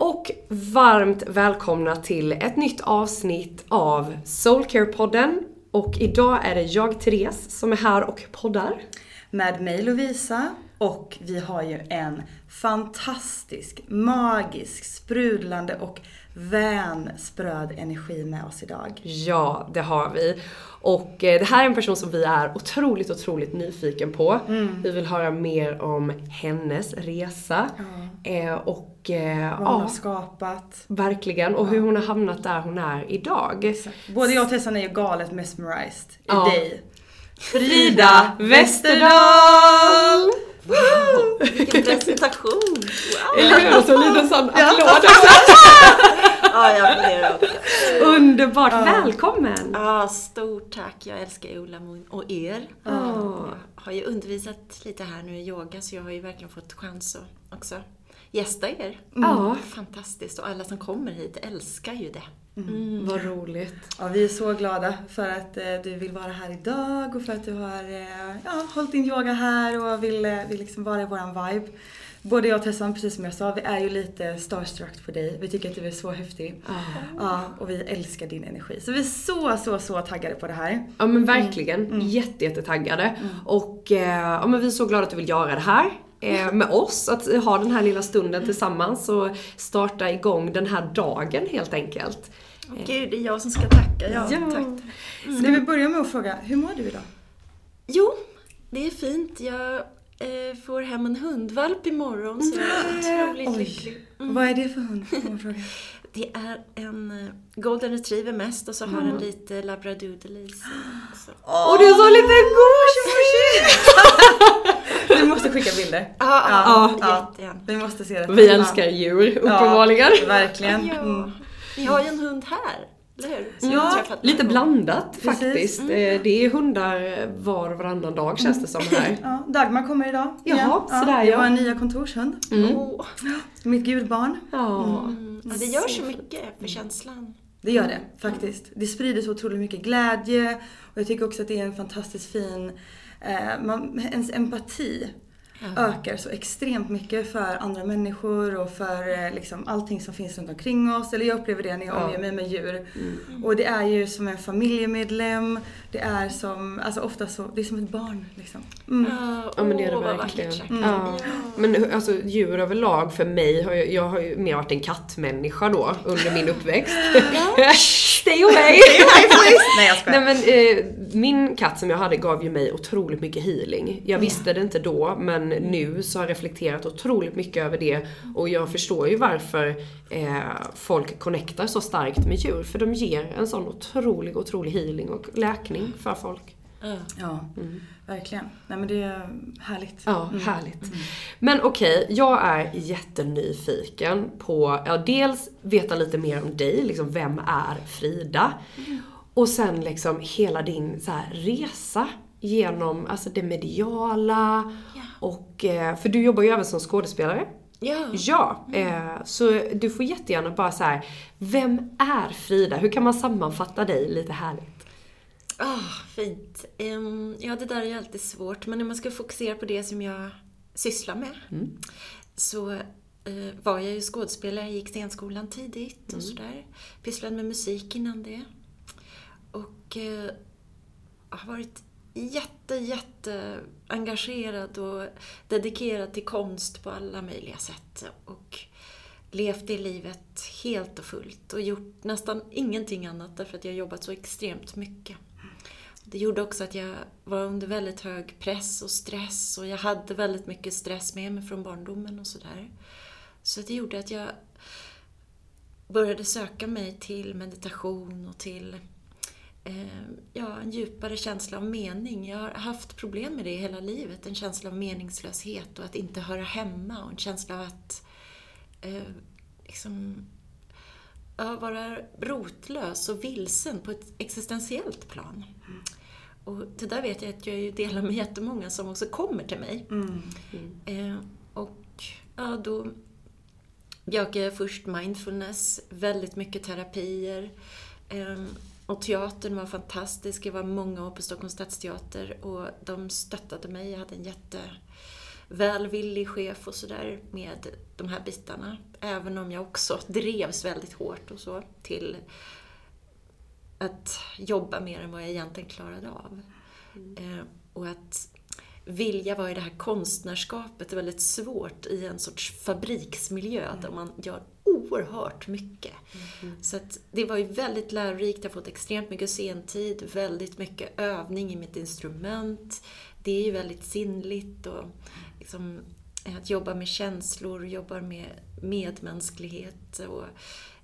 Och varmt välkomna till ett nytt avsnitt av Soulcare-podden. Och idag är det jag, Therese, som är här och poddar. Med mig Lovisa och vi har ju en fantastisk, magisk, sprudlande och vänspröd energi med oss idag. Ja, det har vi. Och eh, det här är en person som vi är otroligt, otroligt nyfiken på. Vi vill höra mer om hennes resa. Eh, och eh, Vad hon har skapat. verkligen. Och hur hon har hamnat där hon är idag. Både jag och Tessan är ju galet mesmerized i Ja. dig. Frida Westerdahl! Vilken presentation! Wow. Eller hur? Och så en liten sån applåd också. Ja, jag applåderar också. Underbart! Välkommen! Ja, stort tack. Jag älskar Ola och er. Åh. Jag har ju undervisat lite här nu i yoga så jag har ju verkligen fått chans att också gästa er. Ja, Fantastiskt och alla som kommer hit älskar ju det. Vad roligt. Ja, vi är så glada för att eh, du vill vara här idag och för att du har eh, ja, hållit din yoga här och vill, eh, vill liksom vara i våran vibe. Både jag och Tessan, precis som jag sa, vi är ju lite starstruck på dig. Vi tycker att du är så häftig. Ja, och vi älskar din energi. Så vi är så, så, så taggade på det här. Ja men verkligen, jätte, jättetaggade. Och eh, ja, men vi är så glada att du vill göra det här. Eh, med oss, att ha den här lilla stunden tillsammans och starta igång den här dagen helt enkelt. Gud, det är jag som ska tacka. Ja, Ja. tack. Ska vi börja med att fråga, hur mår du idag? Jo, det är fint. Jag eh, får hem en hundvalp imorgon så jag är otroligt lycklig. Vad är det för hund? Det är en eh, golden retriever mest och så har den lite labradoodle i sig. du är så lite gos! Vi måste skicka bilder. Ja, Ja, ja, ja. Vi måste se det. Vi älskar djur, uppenbarligen. Ja, verkligen. Mm. Vi har ju en hund här? Som Ja, Lite blandat faktiskt. Eh, Det är hundar var och varannan dag känns det som här. Ja, Dagmar kommer idag. Jaha, igen. sådär, Det ja. var en nya kontorshund. Åh, Mitt gudbarn. Ja. mm. ja, det gör så mycket för känslan. Det gör det faktiskt. Det sprider så otroligt mycket glädje och jag tycker också att det är en fantastiskt fin, eh, man, ens empati ökar så extremt mycket för andra människor och för eh, liksom, allting som finns runt omkring oss. Eller jag upplever det när jag omger mig med djur. Och det är ju som en familjemedlem. Det är som, alltså ofta så, det är som ett barn liksom. Mm. Ja men det är det verkligen. sagt. Ja. Men alltså djur överlag för mig, har jag, jag har ju mer varit en kattmänniska då under min uppväxt. Stay away! Nej jag skojar. Nej men eh, min katt som jag hade gav ju mig otroligt mycket healing. Jag visste det inte då men nu så har jag reflekterat otroligt mycket över det och jag förstår ju varför eh, folk connectar så starkt med djur. För de ger en sån otrolig, otrolig healing och läkning för folk. Ja, verkligen. Nej men det är härligt. Ja, härligt. Men okej, jag är jättenyfiken på, ja dels veta lite mer om dig, liksom vem är Frida? Och sen liksom hela din så här, resa genom alltså det mediala och, eh, för du jobbar ju även som skådespelare. Ja. Ja, eh, så du får jättegärna bara så här, vem är Frida? Hur kan man sammanfatta dig lite härligt? Ah, fint. Ehm, ja, det där är ju alltid svårt, men om man ska fokusera på det som jag sysslar med så eh, var jag ju skådespelare, jag gick scenskolan tidigt och sådär. Pysslade med musik innan det. Och eh, har varit jätte, jätte engagerad och dedikerad till konst på alla möjliga sätt. Och levt det livet helt och fullt och gjort nästan ingenting annat därför att jag jobbat så extremt mycket. Det gjorde också att jag var under väldigt hög press och stress och jag hade väldigt mycket stress med mig från barndomen och sådär. Så det gjorde att jag började söka mig till meditation och till ja, en djupare känsla av mening. Jag har haft problem med det hela livet. En känsla av meningslöshet och att inte höra hemma och en känsla av att eh, liksom, vara rotlös och vilsen på ett existentiellt plan. Och det där vet jag att jag ju delar med jättemånga som också kommer till mig. Eh, och ja, då jag först mindfulness, väldigt mycket terapier. Eh, och teatern var fantastisk. Jag var många år på Stockholms stadsteater och de stöttade mig. Jag hade en jättevälvillig chef och sådär med de här bitarna. Även om jag också drevs väldigt hårt och så till att jobba mer än vad jag egentligen klarade av. Eh, och att vilja vara i det här konstnärskapet är väldigt svårt i en sorts fabriksmiljö där man gör oerhört mycket. Så att det var ju väldigt lärorikt, jag har fått extremt mycket sentid, väldigt mycket övning i mitt instrument. Det är ju väldigt sinnligt och liksom, att jobba med känslor, jobba med medmänsklighet och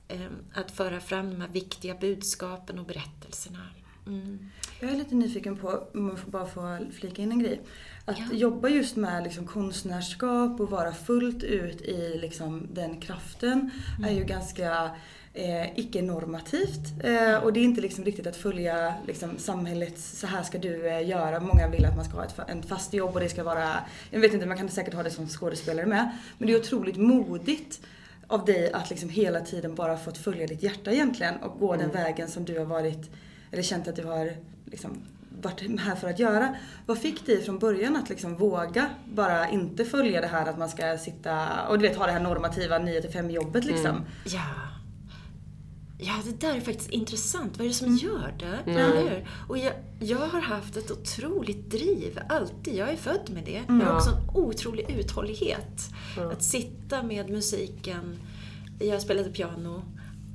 eh, att föra fram de här viktiga budskapen och berättelserna. Mm. Jag är lite nyfiken på, om jag får bara få flika in en grej. Att Ja. jobba just med liksom konstnärskap och vara fullt ut i liksom den kraften är ju ganska eh, icke-normativt. Eh, och det är inte liksom riktigt att följa liksom, samhällets, så här ska du eh, göra. Många vill att man ska ha ett, en fast jobb och det ska vara, jag vet inte, man kan säkert ha det som skådespelare med. Men det är otroligt modigt av dig att liksom hela tiden bara fått följa ditt hjärta egentligen och gå den vägen som du har varit, eller känt att du har liksom varit här för att göra. Vad fick dig från början att liksom våga bara inte följa det här att man ska sitta och du vet ha det här normativa 9-5 jobbet liksom? Ja. Ja, det där är faktiskt intressant. Vad är det som gör det? Eller hur? Och jag, jag har haft ett otroligt driv, alltid. Jag är född med det. Jag har också en otrolig uthållighet. Att sitta med musiken, jag spelade piano,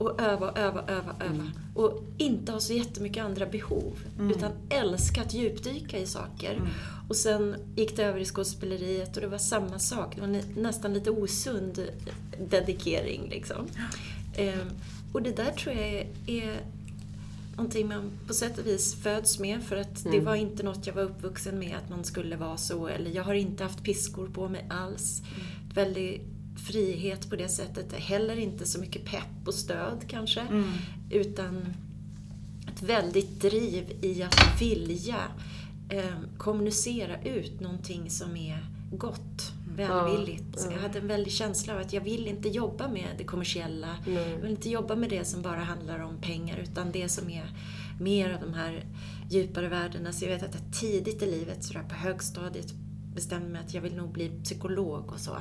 och öva, öva, öva, öva. Och inte ha så jättemycket andra behov. Utan älska att djupdyka i saker. Och sen gick det över i skådespeleriet och det var samma sak. Det var nä- nästan lite osund dedikering liksom. Ehm, och det där tror jag är, är någonting man på sätt och vis föds med för att det var inte något jag var uppvuxen med att man skulle vara så eller jag har inte haft piskor på mig alls. Väldigt frihet på det sättet. Heller inte så mycket pepp och stöd kanske. Utan ett väldigt driv i att vilja eh, kommunicera ut någonting som är gott, välvilligt. Jag hade en väldig känsla av att jag vill inte jobba med det kommersiella. Jag vill inte jobba med det som bara handlar om pengar utan det som är mer av de här djupare värdena. Så jag vet att jag tidigt i livet, sådär på högstadiet, bestämde mig att jag vill nog bli psykolog och så.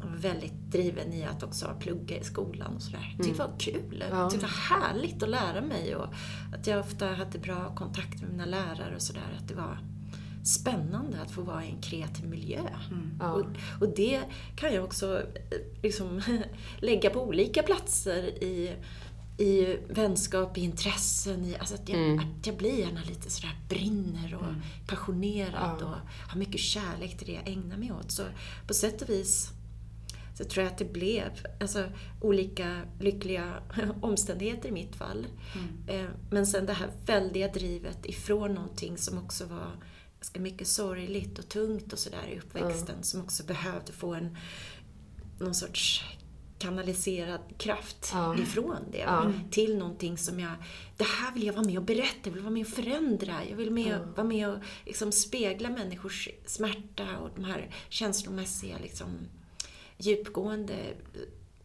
Jag var väldigt driven i att också plugga i skolan och sådär. Jag tyckte det var kul. Jag tyckte det var härligt att lära mig och att jag ofta hade bra kontakt med mina lärare och sådär. Att det var spännande att få vara i en kreativ miljö. Och, och det kan jag också eh, liksom, lägga på olika platser i, i vänskap, i intressen. I, alltså att, jag, att jag blir gärna lite sådär brinner och passionerad och har mycket kärlek till det jag ägnar mig åt. Så på sätt och vis så tror jag att det blev alltså, olika lyckliga omständigheter i mitt fall. Eh, Men sen det här väldiga drivet ifrån någonting som också var ganska mycket sorgligt och tungt och sådär i uppväxten som också behövde få en någon sorts kanaliserad kraft ifrån det. Till någonting som jag, det här vill jag vara med och berätta, jag vill vara med och förändra, jag vill med, vara med och liksom spegla människors smärta och de här känslomässiga liksom, djupgående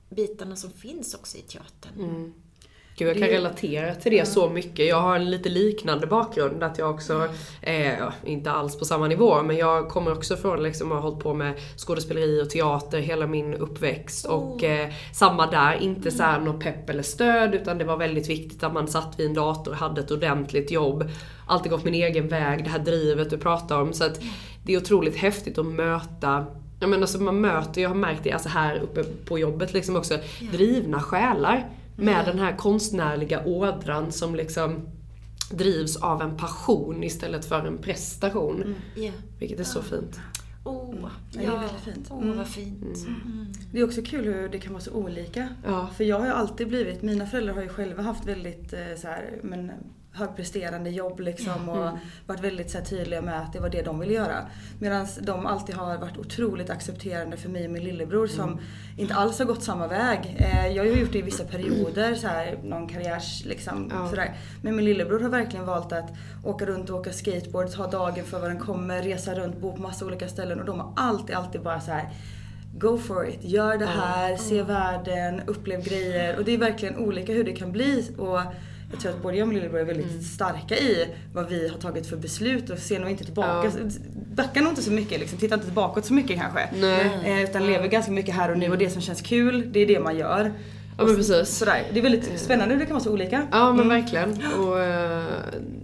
bitarna som finns också i teatern. Gud, jag kan relatera till det så mycket. Jag har en lite liknande bakgrund. Att jag också, eh, ja, inte alls på samma nivå, men jag kommer också från liksom, att ha hållit på med skådespeleri och teater hela min uppväxt. Och eh, samma där, inte så här något pepp eller stöd, utan det var väldigt viktigt att man satt vid en dator och hade ett ordentligt jobb. Alltid gått min egen väg, det här drivet du pratar om. Så att det är otroligt häftigt att möta Ja, men alltså man möter, jag har märkt det alltså här uppe på jobbet liksom också, drivna själar med den här konstnärliga ådran som liksom drivs av en passion istället för en prestation. Ja. Vilket är så fint. Åh, det är väldigt fint. Åh, vad fint. Det är också kul hur det kan vara så olika. Ja. För jag har ju alltid blivit, mina föräldrar har ju själva haft väldigt eh, så här, men, högpresterande jobb liksom och varit väldigt så här, tydliga med att det var det de ville göra. Medan de alltid har varit otroligt accepterande för mig och min lillebror som inte alls har gått samma väg. Eh, jag har ju gjort det i vissa perioder, så här, någon karriärs liksom sådär. Men min lillebror har verkligen valt att åka runt och åka skateboard, ta dagen för vad den kommer, resa runt, bo på massa olika ställen och de har alltid, alltid bara så här Go for it, gör det här, se världen, upplev grejer. Och det är verkligen olika hur det kan bli. Och jag tror att både jag och min lillebror är väldigt starka i vad vi har tagit för beslut och ser nog inte tillbaka. Backar nog inte så mycket liksom, tittar inte bakåt så mycket kanske. Eh, utan lever ganska mycket här och nu och det som känns kul, det är det man gör. Ja men precis. Sådär. Det är väldigt spännande hur det kan vara så olika. Ja men verkligen. Och, eh,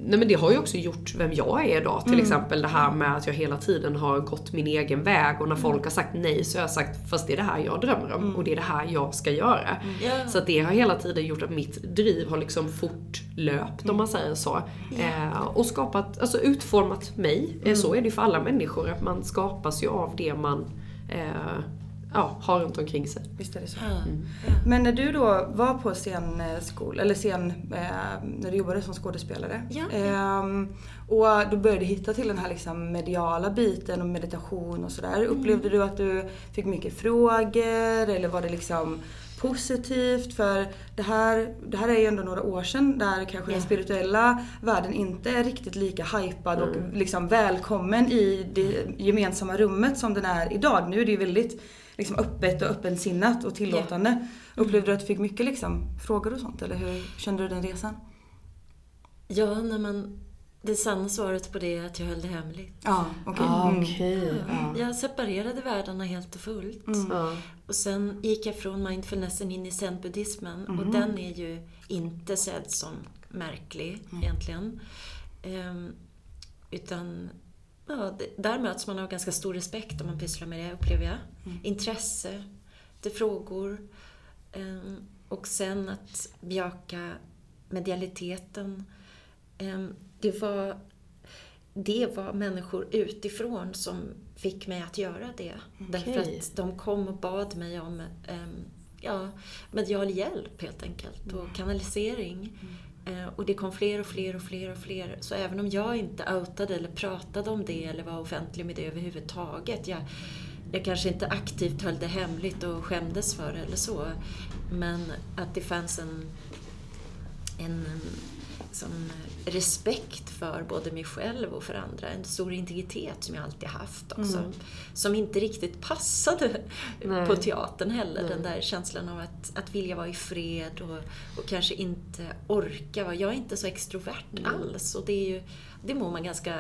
nej men det har ju också gjort vem jag är idag. Till exempel det här med att jag hela tiden har gått min egen väg och när folk har sagt nej så har jag sagt fast det är det här jag drömmer om och det är det här jag ska göra. Så att det har hela tiden gjort att mitt driv har liksom fortlöpt om man säger så. Eh, och skapat, alltså utformat mig. Eh, Så är det ju för alla människor, att man skapas ju av det man eh, ja, har runt omkring sig. Visst är det så. Men när du då var på scenskol, eller scen, eh, när du jobbade som skådespelare. Ja. ehm, och du började hitta till den här liksom mediala biten och meditation och sådär. Upplevde du att du fick mycket frågor eller var det liksom positivt? För det här, det här är ju ändå några år sedan där kanske den spirituella världen inte är riktigt lika hypad och liksom välkommen i det gemensamma rummet som den är idag. Nu är det ju väldigt liksom öppet och öppensinnat och tillåtande. Upplevde du att du fick mycket liksom, frågor och sånt eller hur kände du den resan? Ja, när man... Det sanna svaret på det är att jag höll det hemligt. Ja, okej. Ah, Mm. okej. Ja. Jag separerade världarna helt och fullt. Ja. Och sen gick jag från mindfulnessen in i zen-buddhismen. Och den är ju inte sedd som märklig egentligen. Ehm, utan ja, där möts man av ganska stor respekt om man pysslar med det, upplever jag. Intresse, det frågor. Ehm, och sen att bejaka medialiteten. Ehm, det var det var människor utifrån som fick mig att göra det. Därför att de kom och bad mig om ehm, ja, medial hjälp helt enkelt och kanalisering. Eh, Eh, och det kom fler och fler och fler och fler. Så även om jag inte outade eller pratade om det eller var offentlig med det överhuvudtaget. Jag, jag kanske inte aktivt höll det hemligt och skämdes för det eller så. Men att det fanns en, en som respekt för både mig själv och för andra. En stor integritet som jag alltid haft också. Som inte riktigt passade på teatern heller. Den där känslan av att, att vilja vara i fred och, och kanske inte orka. Jag är inte så extrovert alls och det, är ju, det mår man ganska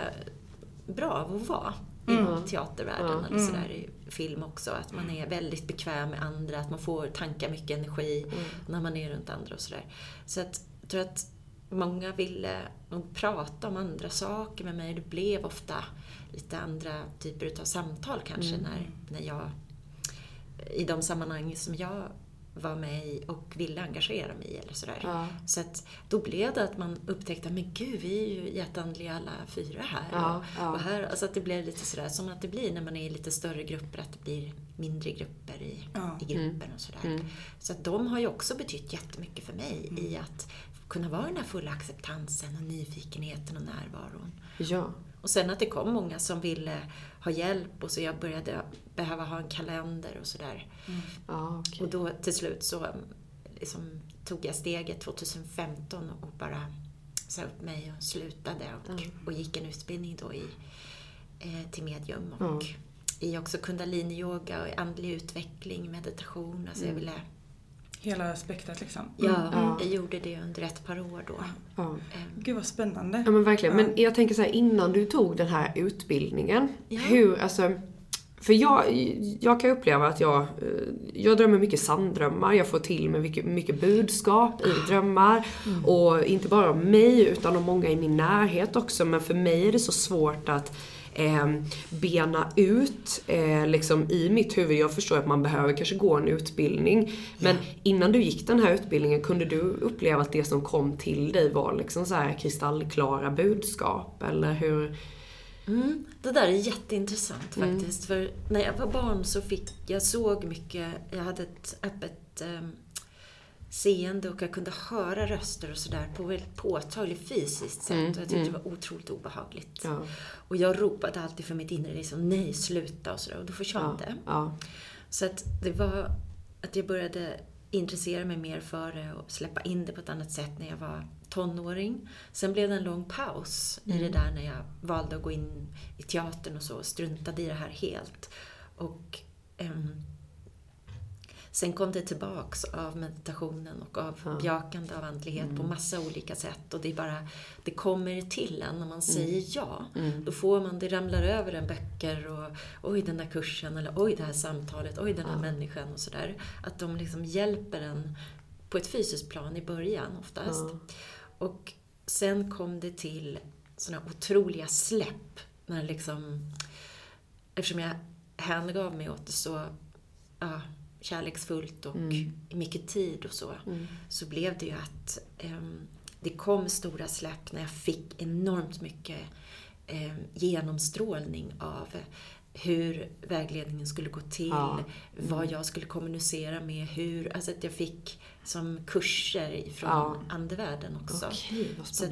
bra av att vara. i teatervärlden eller sådär, i film också. Att man är väldigt bekväm med andra, att man får tanka mycket energi när man är runt andra och sådär. Så att, jag tror att många ville nog prata om andra saker med mig. Det blev ofta lite andra typer av samtal kanske när, när jag i de sammanhang som jag var med i och ville engagera mig i eller sådär. Ja. Så att då blev det att man upptäckte, men gud, vi är ju jätteandliga alla fyra här. Ja, och, ja. och här alltså att det blev lite sådär som att det blir när man är i lite större grupper, att det blir mindre grupper i, i gruppen och sådär. Så att de har ju också betytt jättemycket för mig i att kunna vara den här fulla acceptansen och nyfikenheten och närvaron. Ja. Och sen att det kom många som ville ha hjälp och så jag började behöva ha en kalender och sådär. Ja, okej. Och då till slut så um, liksom, tog jag steget 2015 och bara sa upp mig och slutade och, och gick en utbildning då i, eh, till medium och i också kundalini-yoga och andlig utveckling, meditation. Alltså jag ville, Hela spektrat liksom. ja, jag gjorde det under ett par år då. Ja. Gud vad spännande. Ja men verkligen. Men jag tänker så här, innan du tog den här utbildningen, hur, alltså för jag, jag kan uppleva att jag, eh, jag drömmer mycket sanddrömmar, jag får till mig mycket, mycket budskap i drömmar. Och inte bara om mig utan om många i min närhet också. Men för mig är det så svårt att eh, bena ut eh, liksom i mitt huvud. Jag förstår att man behöver kanske gå en utbildning. Men innan du gick den här utbildningen, kunde du uppleva att det som kom till dig var liksom så här kristallklara budskap? Eller hur? Mm, det där är jätteintressant faktiskt. För när jag var barn så fick jag såg mycket, jag hade ett öppet um, seende och jag kunde höra röster och sådär på ett påtagligt fysiskt sätt. och jag tyckte det var otroligt obehagligt. Ja. Och jag ropade alltid för mitt inre liksom, nej sluta och sådär. Och då försvann det. Ja. Så att det var att jag började intressera mig mer för det och släppa in det på ett annat sätt när jag var tonåring. Sen blev det en lång paus i det där när jag valde att gå in i teatern och så och struntade i det här helt. Och ehm, Sen kom det tillbaks av meditationen och av bejakande av andlighet på massa olika sätt. Och det är bara, det kommer till en när man säger ja. Då får man, det ramlar över en böcker och oj den där kursen eller oj det här samtalet, oj den här människan och sådär. Att de liksom hjälper en på ett fysiskt plan i början oftast. Och sen kom det till såna otroliga släpp. När liksom, eftersom jag hängav mig åt det så ja, kärleksfullt och i mycket tid och så, så blev det ju att ehm, det kom stora släpp när jag fick enormt mycket eh, genomstrålning av hur vägledningen skulle gå till, vad jag skulle kommunicera med, hur, alltså att jag fick som kurser ifrån Ja. andevärlden också. Vad Så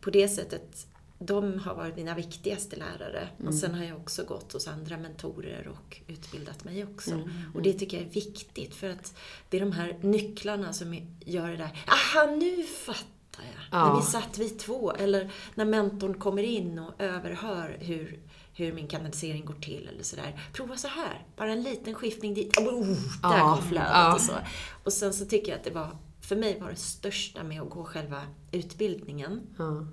på det sättet, de har varit mina viktigaste lärare. Mm. Och sen har jag också gått hos andra mentorer och utbildat mig också. Mm. Och det tycker jag är viktigt för att det är de här nycklarna som gör det där, aha nu fattar jag. Ja. När vi satt vi två, eller när mentorn kommer in och överhör hur hur min kanalisering går till eller sådär. Prova så här, bara en liten skiftning dit. Oh, där Ja, kom flödet ja. och så. Och sen så tycker jag att det var, för mig var det största med att gå själva utbildningen, Ja.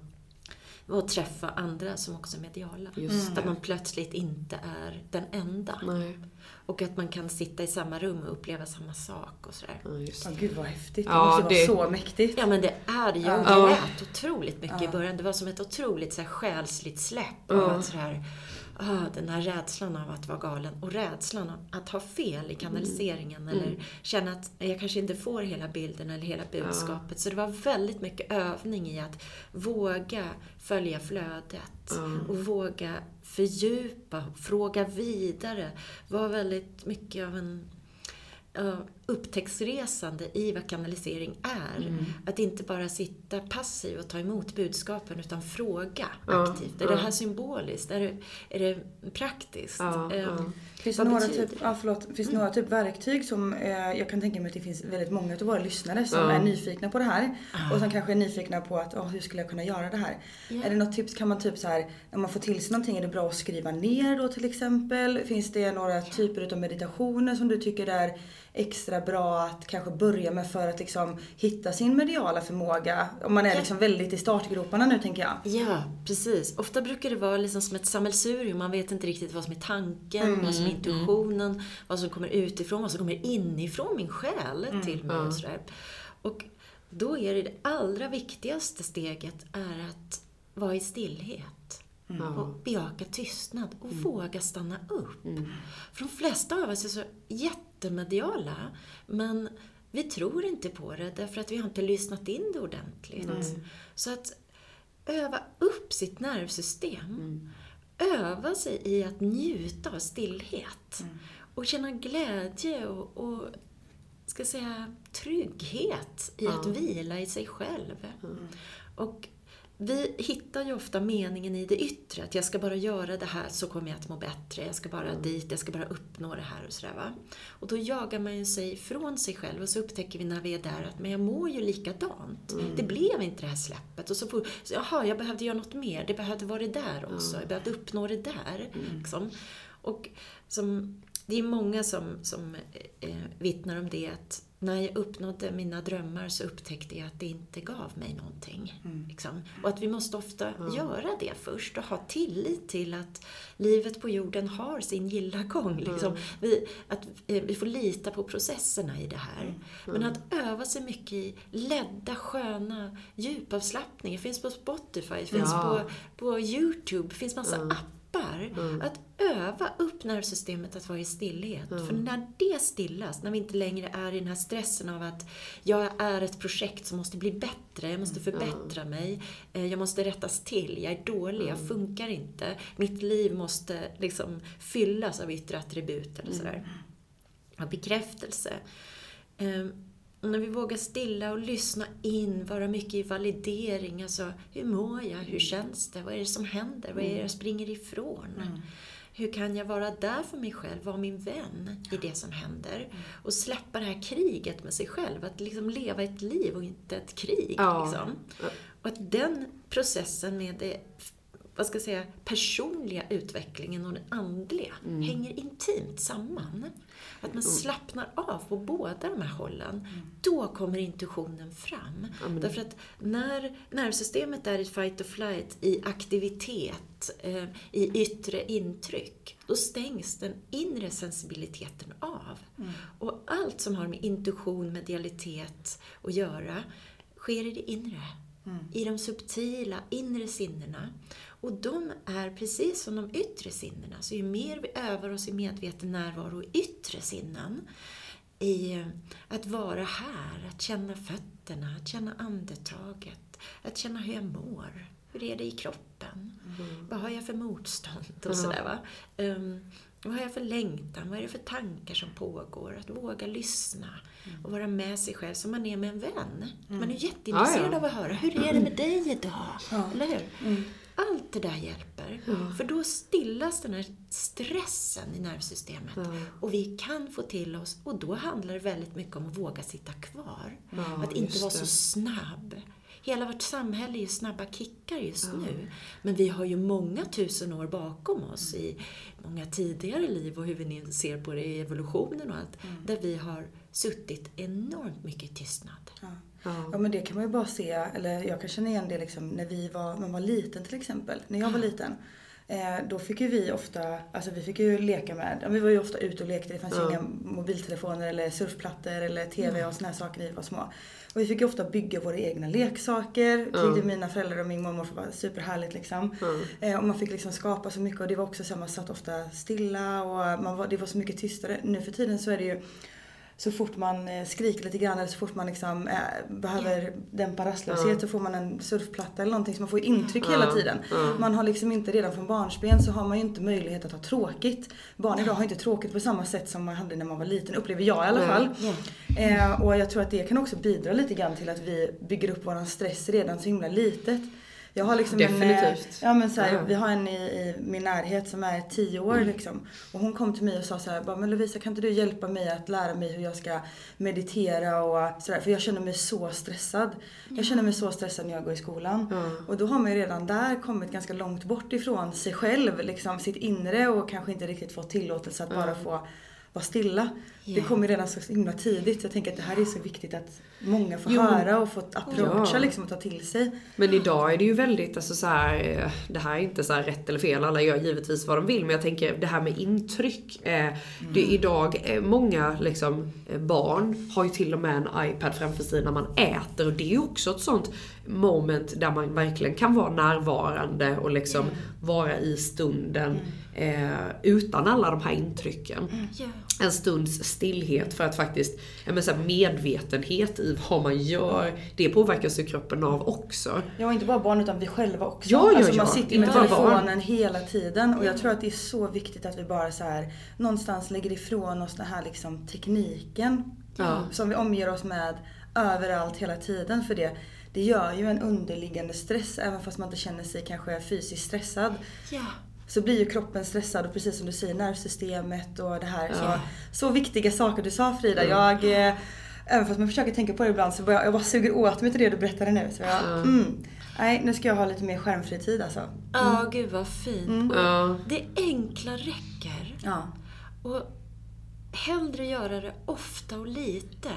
Att träffa andra som också är mediala. Just Att man plötsligt inte är den enda. Nej. Och att man kan sitta i samma rum och uppleva samma sak och sådär. Ja, just Ja, det. gud vad häftigt. Det Ja, måste det- vara så mäktigt. Ja men det är det. Jag Ja. grät otroligt mycket i början. Det var som ett otroligt så här, själsligt släpp av att sådär, ah, den här rädslan av att vara galen och rädslan av att ha fel i kanaliseringen eller känna att jag kanske inte får hela bilden eller hela budskapet. Så det var väldigt mycket övning i att våga följa flödet och våga fördjupa, fråga vidare. Var väldigt mycket av en ja, upptäcktsresande i vad kanalisering är. Att inte bara sitta passiv och ta emot budskapen utan fråga aktivt. Är det här symboliskt? Är det, är det praktiskt? Ja, ja. Finns det några typ, ja, förlåt, finns det några typ verktyg som eh, jag kan tänka mig att det finns väldigt många av våra lyssnare som är nyfikna på det här och som kanske är nyfikna på att, oh, hur skulle jag kunna göra det här? Är det något tips, kan man typ så här, när man får till sig någonting, är det bra att skriva ner då till exempel? Finns det några typer av meditationer som du tycker är extra bra att kanske börja med för att liksom hitta sin mediala förmåga? Om man är liksom väldigt i startgroparna nu tänker jag. Ja, precis. Ofta brukar det vara liksom som ett sammelsurium. Man vet inte riktigt vad som är tanken, vad som är intuitionen, vad som kommer utifrån, vad som kommer inifrån min själ till mig. Och, sådär. och då är det det allra viktigaste steget är att vara i stillhet. Och bejaka tystnad och våga stanna upp. För de flesta av oss är så jättemediala, men vi tror inte på det därför att vi har inte lyssnat in det ordentligt. Så att öva upp sitt nervsystem. Öva sig i att njuta av stillhet. Och känna glädje och, och ska säga, trygghet i att vila i sig själv. Och vi hittar ju ofta meningen i det yttre, att jag ska bara göra det här så kommer jag att må bättre, jag ska bara dit, jag ska bara uppnå det här och sådär va. Och då jagar man ju sig från sig själv och så upptäcker vi när vi är där att men jag mår ju likadant. Det blev inte det här släppet. Och så får, så, jaha, jag behövde göra något mer, det behövde vara det där också, jag behövde uppnå det där. Liksom. Och som, det är många som, som eh, vittnar om det att när jag uppnådde mina drömmar så upptäckte jag att det inte gav mig någonting. Liksom. Och att vi måste ofta göra det först och ha tillit till att livet på jorden har sin gilla gång. Liksom. Vi, att eh, vi får lita på processerna i det här. Men att öva sig mycket i ledda, sköna djupavslappning. Det finns på Spotify, finns Ja. på, på YouTube, finns massa appar. Att öva upp nervsystemet att vara i stillhet. För när det stillas, när vi inte längre är i den här stressen av att jag är ett projekt som måste bli bättre, jag måste förbättra mig, eh, jag måste rättas till, jag är dålig, jag funkar inte. Mitt liv måste liksom fyllas av yttre attribut eller sådär. Av bekräftelse. Och när vi vågar stilla och lyssna in, vara mycket i validering. Alltså, hur mår jag? Hur känns det? Vad är det som händer? Vad är det jag springer ifrån? Hur kan jag vara där för mig själv, vara min vän i det som händer? Och släppa det här kriget med sig själv. Att liksom leva ett liv och inte ett krig. Ja. Liksom. Och att den processen med det vad ska jag säga, personliga utvecklingen och den andliga hänger intimt samman. Att man slappnar av på båda de här hållen. Då kommer intuitionen fram. Därför att när nervsystemet är i fight or flight, i aktivitet, eh, i yttre intryck, då stängs den inre sensibiliteten av. Och allt som har med intuition, medialitet att göra, sker i det inre. I de subtila inre sinnena. Och de är precis som de yttre sinnena. Så ju mer vi övar oss i medveten närvaro i yttre sinnen, i eh, att vara här, att känna fötterna, att känna andetaget, att känna hur jag mår. Hur är det i kroppen? Vad har jag för motstånd? Och sådär, va? Ehm, vad har jag för längtan? Vad är det för tankar som pågår? Att våga lyssna och vara med sig själv som man är med en vän. Man är jätteintresserad Ja, ja. av att höra, hur är det med dig idag? Eller hur? Allt det där hjälper. För då stillas den här stressen i nervsystemet. Och vi kan få till oss, och då handlar det väldigt mycket om att våga sitta kvar. att inte vara så det. snabb. Hela vårt samhälle är ju snabba kickar just nu. Men vi har ju många tusen år bakom oss i många tidigare liv och hur vi ser på det i evolutionen och allt. Där vi har suttit enormt mycket i tystnad. Ja men det kan man ju bara se, eller jag kan känna igen det liksom när vi var, man var liten till exempel. När jag var liten. Eh, då fick ju vi ofta, alltså vi fick ju leka med, ja, vi var ju ofta ute och lekte. Det fanns ju inga mobiltelefoner eller surfplattor eller TV och såna här saker när vi var små. Och vi fick ju ofta bygga våra egna leksaker. Tyckte mina föräldrar och min mormor var superhärligt liksom. Eh, och man fick liksom skapa så mycket och det var också så att man satt ofta stilla och man var, det var så mycket tystare. Nu för tiden så är det ju så fort man eh, skriker lite grann eller så fort man liksom, eh, behöver dämpa rastlöshet så får man en surfplatta eller någonting så man får intryck hela tiden. Man har liksom inte redan från barnsben så har man ju inte möjlighet att ha tråkigt. Barn idag har inte tråkigt på samma sätt som man hade när man var liten, upplever jag i alla fall. Eh, och jag tror att det kan också bidra lite grann till att vi bygger upp våran stress redan så himla litet. Jag har liksom En, eh, Definitivt. ja men så här, Ja. vi har en i, i min närhet som är 10 år liksom. Och hon kom till mig och sa så här, bara, men Lovisa kan inte du hjälpa mig att lära mig hur jag ska meditera och sådär. För jag känner mig så stressad. Jag känner mig så stressad när jag går i skolan. Och då har man ju redan där kommit ganska långt bort ifrån sig själv, liksom sitt inre och kanske inte riktigt fått tillåtelse att bara få vara stilla. Det Ja. kommer redan så himla tidigt. Jag tänker att det här är så viktigt att många får Jo. höra och få approacha Ja. liksom och ta till sig. Men idag är det ju väldigt, alltså så här, eh, det här är inte så här rätt eller fel, alla gör givetvis vad de vill, men jag tänker det här med intryck. Eh, det är idag, eh, många liksom, eh, barn har ju till och med en iPad framför sig när man äter och det är ju också ett sånt moment där man verkligen kan vara närvarande och liksom vara i stunden eh, utan alla de här intrycken Ja. en stunds stillhet för att faktiskt, ja, men så här medvetenhet i vad man gör, det påverkas ju kroppen av också. Ja, inte bara barn utan vi själva också. Ja, ja, alltså man sitter ju med Inte bara telefonen barn. hela tiden och jag tror att det är så viktigt att vi bara så här någonstans lägger ifrån oss den här liksom tekniken Ja. som vi omger oss med överallt hela tiden för det. Det gör ju en underliggande stress även fast man inte känner sig kanske fysiskt stressad. Ja. Så blir ju kroppen stressad och precis som du säger nervsystemet och det här. Ja. Så, så viktiga saker du sa Frida. Jag, eh, även fast man försöker tänka på det ibland så bara, jag bara suger åt mig till det du berättade nu. Så jag, mm, nej, nu ska jag ha lite mer skärmfri tid alltså. Ja, gud vad fint. Och Ja. Det enkla räcker. Ja. Och hellre göra det ofta och lite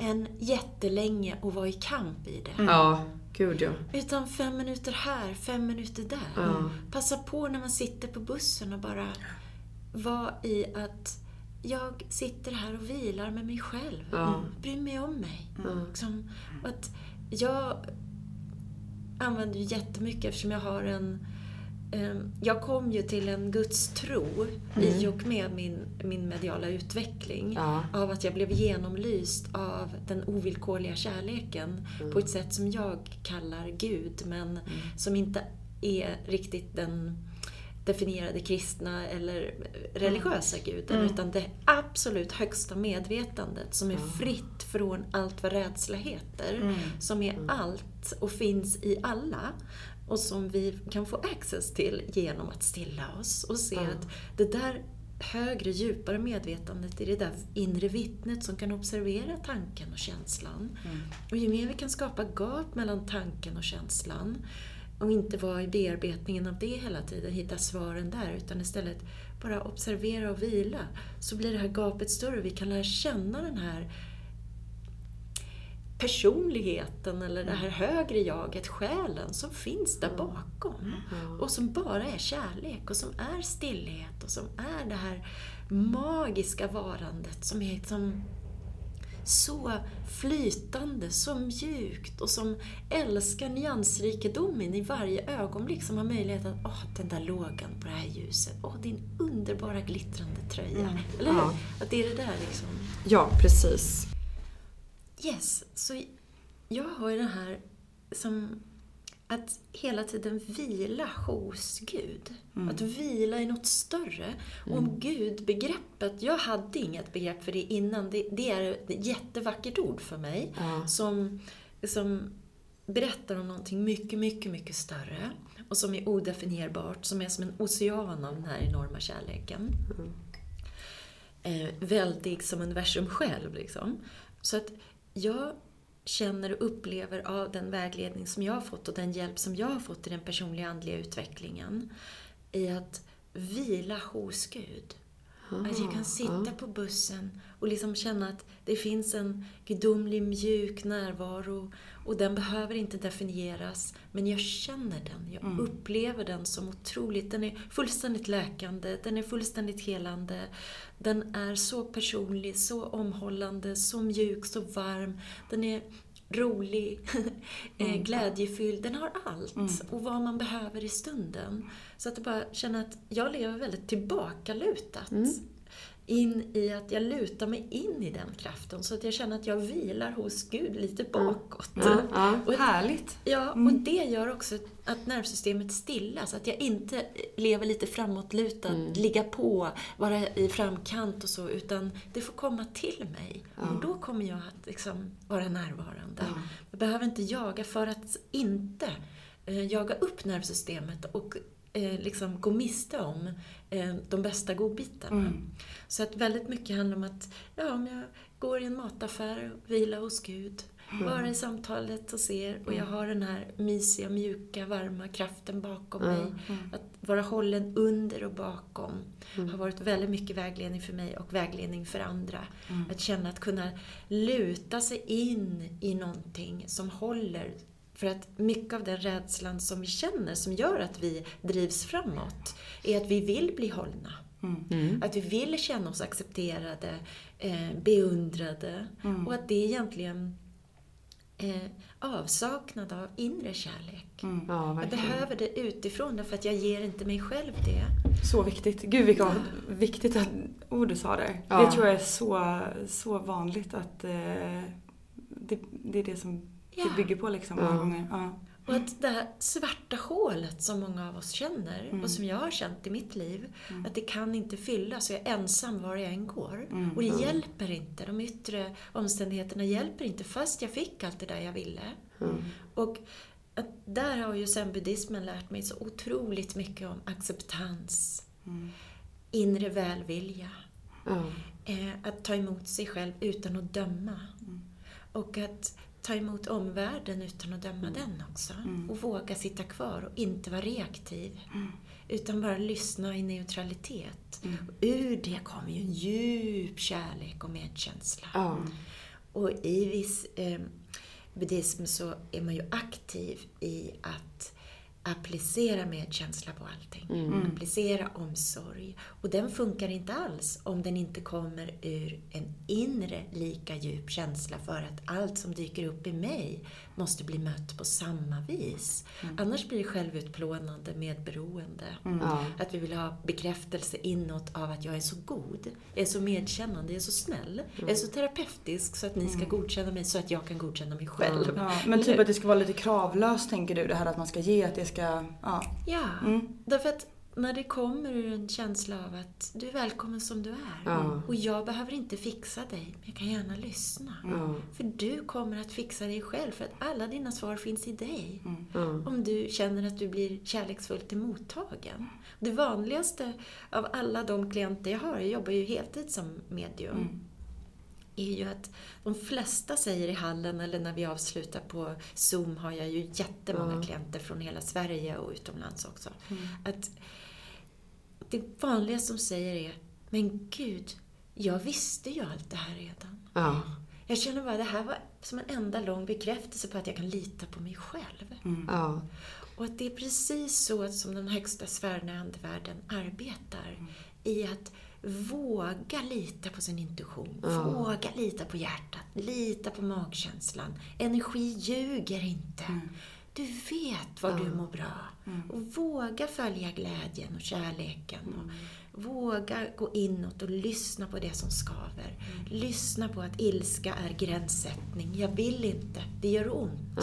än jättelänge och vara i kamp i det. Ja, gud ja. Utan fem minuter här, fem minuter där. Ja. Passa på när man sitter på bussen och bara vara i att jag sitter här och vilar med mig själv. Ja. Bryr mig om mig. Liksom, och att jag använder ju jättemycket eftersom jag har en jag kom ju till en gudstro i och med min, min mediala utveckling. Ja. Av att jag blev genomlyst av den ovillkorliga kärleken på ett sätt som jag kallar Gud, men som inte är riktigt den definierade kristna eller religiösa guden, utan det absolut högsta medvetandet som är fritt från allt vad rädsla heter. Som är allt och finns i alla och som vi kan få access till genom att stilla oss och se att det där högre, djupare medvetandet är det där inre vittnet som kan observera tanken och känslan. Och ju mer vi kan skapa gap mellan tanken och känslan och inte vara i bearbetningen av det hela tiden, hitta svaren där, utan istället bara observera och vila, så blir det här gapet större. Vi kan lära känna den här personligheten eller det här högre jaget, själen, som finns där bakom. Och som bara är kärlek och som är stillhet och som är det här magiska varandet som är som så flytande, så mjukt och som älskar nyansrikedomen i varje ögonblick som har möjlighet att, åh, den där lågan på det här ljuset, åh, din underbara glittrande tröja. Eller hur? Ja. Att det är det där liksom. Ja, precis. Yes, så jag har ju det här som att hela tiden vila hos Gud. Att vila i något större. Och om Gud, begreppet, jag hade inget begrepp för det innan. Det, det är ett jättevackert ord för mig. Som, som berättar om någonting mycket, mycket, mycket större. Och som är odefinierbart, som är som en ocean av den här enorma kärleken. Eh, väldig som universum själv. Liksom. Så att jag känner och upplever av den vägledning som jag har fått och den hjälp som jag har fått i den personliga andliga utvecklingen i att vila hos Gud. Att jag kan sitta på bussen och liksom känna att det finns en gudomlig mjuk närvaro. Och den behöver inte definieras men jag känner den, jag upplever den som otroligt, den är fullständigt läkande, den är fullständigt helande, den är så personlig, så omhållande, så mjuk, så varm, den är rolig, eh, glädjefylld, den har allt och vad man behöver i stunden. Så att jag bara känner att jag lever väldigt tillbakalutat. In i att jag lutar mig in i den kraften så att jag känner att jag vilar hos Gud lite bakåt. Ja, ja. Och- Härligt. Ja, och det gör också att nervsystemet stillas. Att jag inte lever lite framåtlutad, ligga på, vara i framkant och så, utan det får komma till mig. Och då kommer jag att liksom vara närvarande. Jag behöver inte jaga för att inte eh, jaga upp nervsystemet och eh, liksom gå miste om eh, de bästa godbitarna. Så att väldigt mycket handlar om att, ja, om jag går i en mataffär och vilar hos Gud, vara i samtalet och ser och jag har den här mysiga, mjuka, varma kraften bakom mig. Att vara hållen under och bakom har varit väldigt mycket vägledning för mig och vägledning för andra. Att känna att kunna luta sig in i någonting som håller. För att mycket av den rädslan som vi känner, som gör att vi drivs framåt, är att vi vill bli hållna. Att vi vill känna oss accepterade, eh, beundrade och att det är egentligen eh, avsaknad av inre kärlek. Ja, Jag behöver det utifrån därför att jag ger inte mig själv det. Så viktigt. Gud vilket viktigt att ord du sa där. Ja. Det tror jag är så, så vanligt att eh, det, det är det som Ja. det bygger på liksom många Ja. gånger. Ja. Och att det här svarta hålet som många av oss känner och som jag har känt i mitt liv, att det kan inte fyllas och jag är ensam var jag än går. Och det hjälper inte, de yttre omständigheterna hjälper inte fast jag fick allt det där jag ville. Och att där har ju sen buddhismen lärt mig så otroligt mycket om acceptans, inre välvilja, Ja. eh, att ta emot sig själv utan att döma. Och att ta emot omvärlden utan att döma den också. Och våga sitta kvar och inte vara reaktiv. Utan bara lyssna i neutralitet. Och ur det kommer ju en djup kärlek och medkänsla. Och i viss eh, buddhism så är man ju aktiv i att applicera medkänsla på allting. Applicera omsorg. Och den funkar inte alls om den inte kommer ur en inre lika djup känsla för att allt som dyker upp i mig måste bli mött på samma vis. Annars blir det självutplånande, medberoende. Ja. Att vi vill ha bekräftelse inåt av att jag är så god, jag är så medkännande, jag är så snäll, jag är så terapeutisk så att ni ska godkänna mig så att jag kan godkänna mig själv. Ja, men typ att det ska vara lite kravlöst tänker du? Det här att man ska ge, att det ska... Ja. Ja, därför att när det kommer ur en känsla av att du är välkommen som du är. Ja. Och jag behöver inte fixa dig, men jag kan gärna lyssna. För du kommer att fixa dig själv, för att alla dina svar finns i dig. Om du känner att du blir kärleksfullt emottagen. Det vanligaste av alla de klienter jag har, jag jobbar ju heltid som medium, är ju att de flesta säger i hallen eller när vi avslutar på Zoom har jag ju jättemånga klienter från hela Sverige och utomlands också. Att det vanligaste som säger är Men gud, jag visste ju allt det här redan. Ja. Jag känner bara det här var som en enda lång bekräftelse på att jag kan lita på mig själv. Ja. Och att det är precis så som den högsta sfären i andevärlden arbetar. I att våga lita på sin intuition. Våga lita på hjärtat. Lita på magkänslan. Energi ljuger inte. Du vet var du mår bra. Och våga följa glädjen och kärleken. Och våga gå inåt och lyssna på det som skaver. Lyssna på att ilska är gränssättning. Jag vill inte. Det gör ont.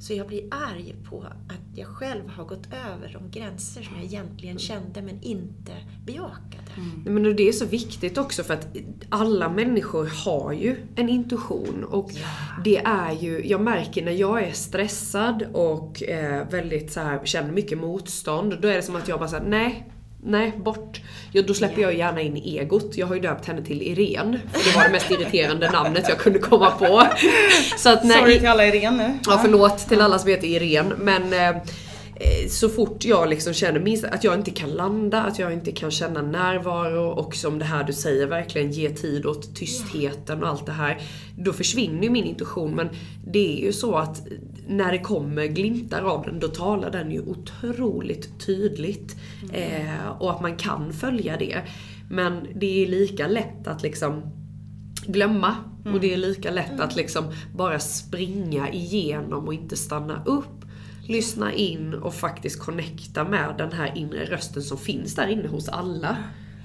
Så jag blir arg på att jag själv har gått över de gränser som jag egentligen kände men inte bejakade. Nej, Men det är så viktigt också för att alla människor har ju en intuition och det är ju, jag märker när jag är stressad och eh, väldigt så här, känner mycket motstånd, då är det som att jag bara säger nej, nej bort. Ja, då släpper jag gärna in egot. Jag har ju döpt henne till Irene, för det var det mest irriterande namnet jag kunde komma på. Så att när, Sorry till alla Irene nu. Ja, förlåt till alla som heter Irene. Men eh, så fort jag liksom känner minst att jag inte kan landa, att jag inte kan känna närvaro och som det här du säger, verkligen ge tid åt tystheten och allt det här. Då försvinner ju min intuition. Men det är ju så att när det kommer glimtar av den, då talar den ju otroligt tydligt. Eh, och att man kan följa det. Men det är lika lätt att liksom glömma. Och det är lika lätt att liksom bara springa igenom och inte stanna upp. Lyssna in och faktiskt connecta med den här inre rösten som finns där inne hos alla.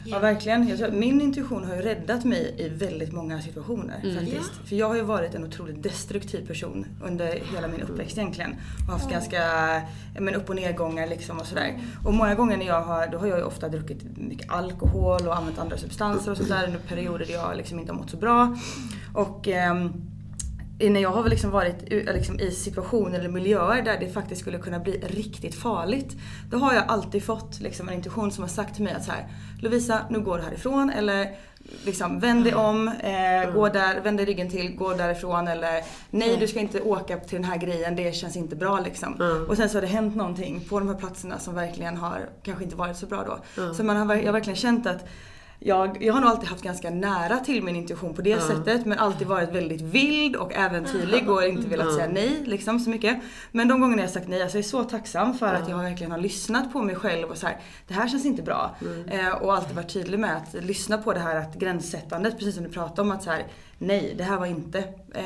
Ja verkligen. Jag min intuition har ju räddat mig i väldigt många situationer faktiskt. För jag har ju varit en otroligt destruktiv person under hela min uppväxt egentligen. Och haft ganska ja, men upp och nedgångar liksom och sådär. Och många gånger när jag har, då har jag ju ofta druckit mycket alkohol och använt andra substanser och sånt där under perioder där jag liksom inte har mått så bra. Och ehm, när jag har liksom varit liksom i situationer eller miljöer där det faktiskt skulle kunna bli riktigt farligt. Då har jag alltid fått liksom en intuition som har sagt till mig att så här, Lovisa, nu går du härifrån. Eller liksom, vänd dig om, eh, gå där, vänd dig ryggen till, gå därifrån eller nej du ska inte åka till den här grejen, det känns inte bra liksom. Och sen så har det hänt någonting på de här platserna som verkligen har kanske inte varit så bra då. Så man har, jag har verkligen känt att jag, jag har nog alltid haft ganska nära till min intuition på det sättet men alltid varit väldigt vild och äventyrlig och inte velat säga nej liksom så mycket. Men de gångerna jag sagt nej, alltså jag är så tacksam för att jag verkligen har lyssnat på mig själv och så här, det här känns inte bra. Eh, och alltid varit tydlig med att lyssna på det här att gränssättandet, precis som du pratade om att så här, nej det här var inte. Eh,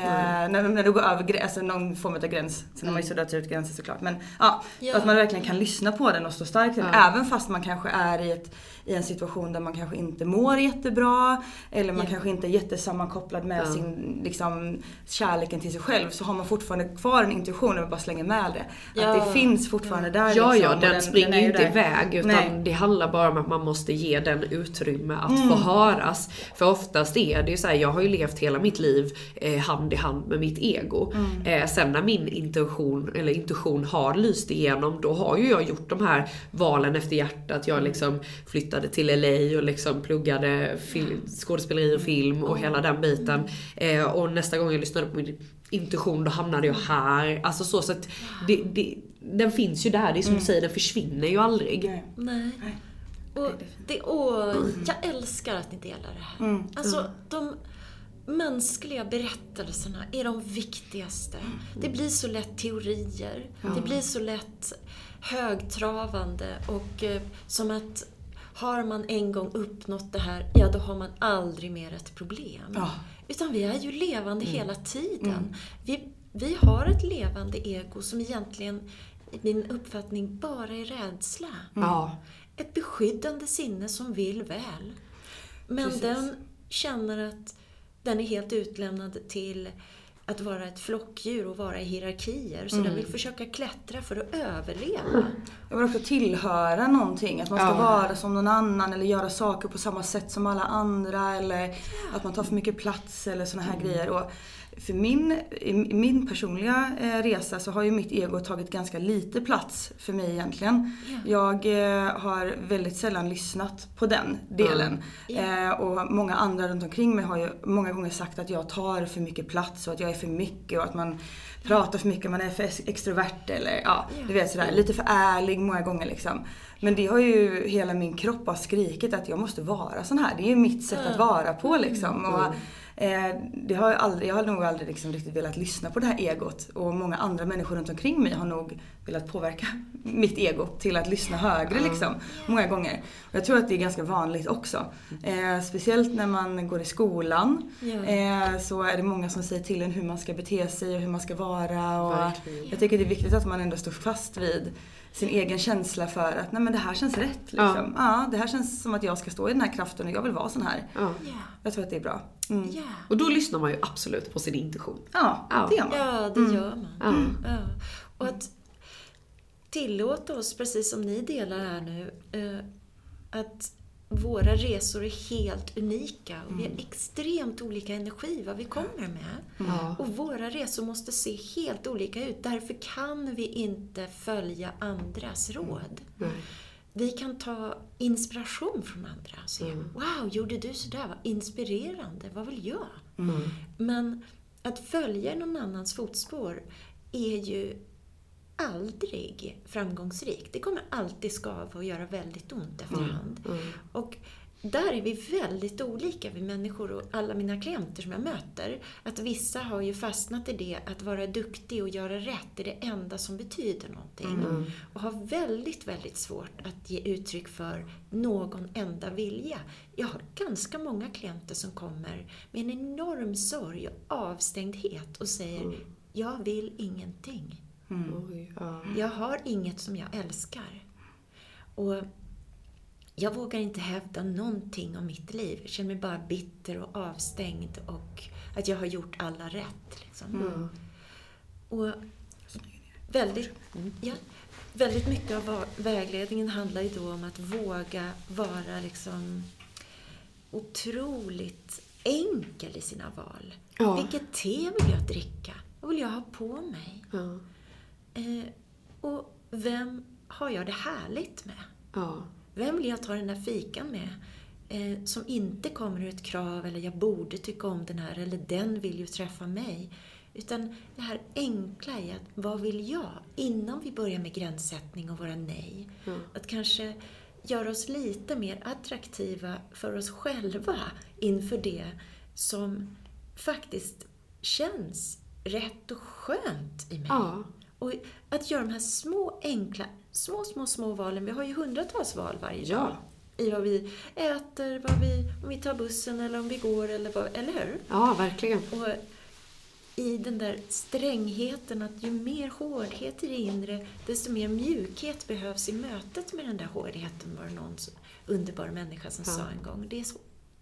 när, när du går över alltså någon form av gräns, sen har man ju suddat ut gränser såklart. Men ja, Ja. att man verkligen kan lyssna på den och stå stark till den. Även fast man kanske är i, ett, i en situation där man kanske inte mår jättebra. Eller man Ja. kanske inte är jättesammankopplad med sin liksom, kärleken till sig själv. Så har man fortfarande kvar en intuition och bara slänger med det. Ja. Att det finns fortfarande där. Ja, liksom, ja, och den, springer ju inte där. iväg utan Nej. det handlar bara om att man måste ge den utrymme att Mm. få höras. För oftast är det ju så här, jag har ju levt hela mitt liv eh, hand i hand med mitt ego. Mm. Eh, sen när min intuition, eller intuition har lyst igenom, då har ju jag gjort de här valen efter hjärtat. Jag liksom flyttade till LA och liksom pluggade skådespeleri och film och hela den biten. Eh, och nästa gång jag lyssnade på min intuition då hamnade jag här. Alltså så, så att det, det, den finns ju där, det är som du säger, den försvinner ju aldrig. Nej. Nej. Och det, åh, jag älskar att ni delar det här. Alltså, de mänskliga berättelserna är de viktigaste. Det blir så lätt teorier. Det blir så lätt högtravande och eh, som att har man en gång uppnått det här, ja då har man aldrig mer ett problem. Ja. Utan vi är ju levande hela tiden. Vi, vi har ett levande ego som egentligen, i min uppfattning, bara är rädsla. Ja. Ett beskyddande sinne som vill väl. Men den känner att den är helt utlämnad till att vara ett flockdjur och vara i hierarkier. Så den vill försöka klättra för att överleva. Jag vill också tillhöra någonting. Att man ska vara som någon annan eller göra saker på samma sätt som alla andra. Eller att man tar för mycket plats eller såna här grejer. Och för min, i min personliga eh, resa så har ju mitt ego tagit ganska lite plats för mig egentligen. Jag eh, har väldigt sällan lyssnat på den delen. Eh, och många andra runt omkring mig har ju många gånger sagt att jag tar för mycket plats och att jag är för mycket och att man pratar för mycket, man är för ex- extrovert eller ja, du vet sådär. Lite för ärlig många gånger liksom. Men det har ju hela min kropp bara skrikit att jag måste vara sån här. Det är ju mitt sätt att vara på liksom. Och, eh, det har jag, aldrig, jag har nog aldrig liksom riktigt velat lyssna på det här egot. Och många andra människor runt omkring mig har nog velat påverka mitt ego till att lyssna högre liksom. Många gånger. Och jag tror att det är ganska vanligt också. Eh, speciellt när man går i skolan. Ja. Eh, så är det många som säger till en hur man ska bete sig och hur man ska vara. Och jag tycker det är viktigt att man ändå står fast vid sin egen känsla för att nej men det här känns rätt. Liksom. Ja. det här känns som att jag ska stå i den här kraften och jag vill vara sån här. Ja. Ja. Jag tror att det är bra. Mm. Ja. Och då lyssnar man ju absolut på sin intuition. Ja, Ja. det gör man. Ja, det gör man. Ja. Ja. Och att tillåta oss, precis som ni delar här nu, eh, att våra resor är helt unika och vi har extremt olika energi vad vi kommer med. Ja. Och våra resor måste se helt olika ut. Därför kan vi inte följa andras råd. Nej. Vi kan ta inspiration från andra och se, wow, gjorde du sådär? Vad inspirerande, vad vill jag? Men att följa någon annans fotspår är ju aldrig framgångsrikt. Det kommer alltid skava och göra väldigt ont efterhand. Och där är vi väldigt olika, vi människor och alla mina klienter som jag möter. Att vissa har ju fastnat i det, att vara duktig och göra rätt är det enda som betyder någonting. Och har väldigt, väldigt svårt att ge uttryck för någon enda vilja. Jag har ganska många klienter som kommer med en enorm sorg och avstängdhet och säger Jag vill ingenting. Ja. Jag har inget som jag älskar. Och jag vågar inte hävda någonting om mitt liv. Jag känner mig bara bitter och avstängd och att jag har gjort alla rätt. Liksom. Och väldigt, ja, väldigt mycket av vägledningen handlar ju då om att våga vara liksom otroligt enkel i sina val. Ja. Vilket te vill jag dricka? Vad vill jag ha på mig? Ja. Eh, och vem har jag det härligt med? Ja. Vem vill jag ta den där fikan med? eh, som inte kommer ur ett krav eller jag borde tycka om den här eller den vill ju träffa mig. Utan det här enkla i att vad vill jag? Innan vi börjar med gränssättning och våra nej. Mm. Att kanske göra oss lite mer attraktiva för oss själva inför det som faktiskt känns rätt och skönt i mig. Ja. Och att göra de här små, enkla, små, små, små valen. Vi har ju hundratals val varje Ja. dag. I vad vi äter, vad vi, om vi tar bussen eller om vi går, eller, vad, eller hur? Ja, verkligen. Och i den där strängheten att ju mer hårdhet i det inre, desto mer mjukhet behövs i mötet med den där hårdheten, var det någon underbar människa som Ja. sa en gång. Det är så,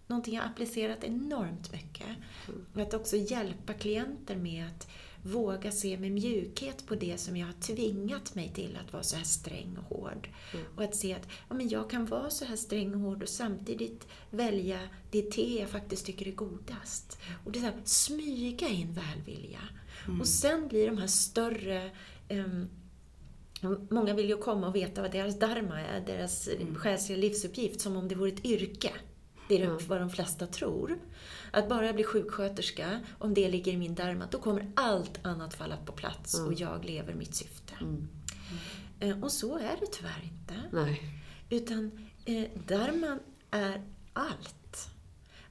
någonting jag har applicerat enormt mycket. Och att också hjälpa klienter med att våga se med mjukhet på det som jag har tvingat mig till att vara så här sträng och hård. Och att se att ja, men jag kan vara så här sträng och hård och samtidigt välja det te jag faktiskt tycker är godast. Och det är så här, smyga in välvilja. Och sen blir de här större ehm, Många vill ju komma och veta vad deras dharma är, deras mm. själsliga livsuppgift, som om det vore ett yrke. Det är vad de flesta tror. Att bara bli sjuksköterska, om det ligger i min dharma, då kommer allt annat falla på plats och jag lever mitt syfte. Eh, Och så är det tyvärr inte. Nej. Utan eh, dharman är allt.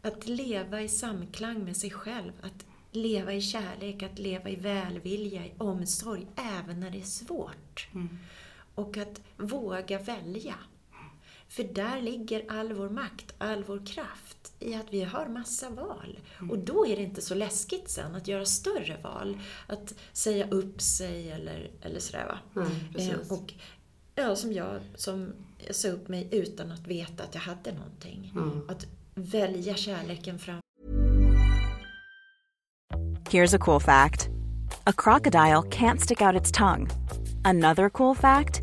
Att leva i samklang med sig själv, att leva i kärlek, att leva i välvilja, i omsorg, även när det är svårt. Och att våga välja. För där ligger all vår makt, all vår kraft i att vi har massa val. Och då är det inte så läskigt sen att göra större val. Att säga upp sig eller, eller sådär va. Precis. Eh, och ja, som jag, som jag sa upp mig utan att veta att jag hade någonting. Att välja kärleken fram Here's a cool fact a crocodile can't stick out its tongue. Another cool fact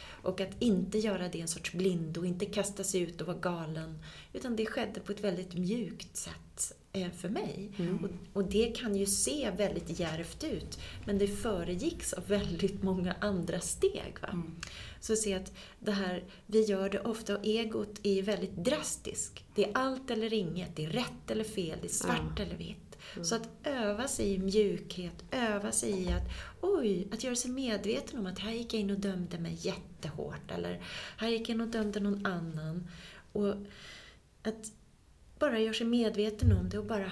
Och att inte göra det en sorts blindo, inte kasta sig ut och vara galen. Utan det skedde på ett väldigt mjukt sätt. eh, för mig. Och, och det kan ju se väldigt djärvt ut, men det föregicks av väldigt många andra steg. Va? Så se att det här, vi gör det ofta och egot är väldigt drastiskt. Det är allt eller inget, det är rätt eller fel, det är svart eller vitt. Så att öva sig i mjukhet, öva sig i att, oj, att göra sig medveten om att här gick jag in och dömde mig jättehårt, eller här gick jag in och dömde någon annan. Och att bara göra sig medveten om det och bara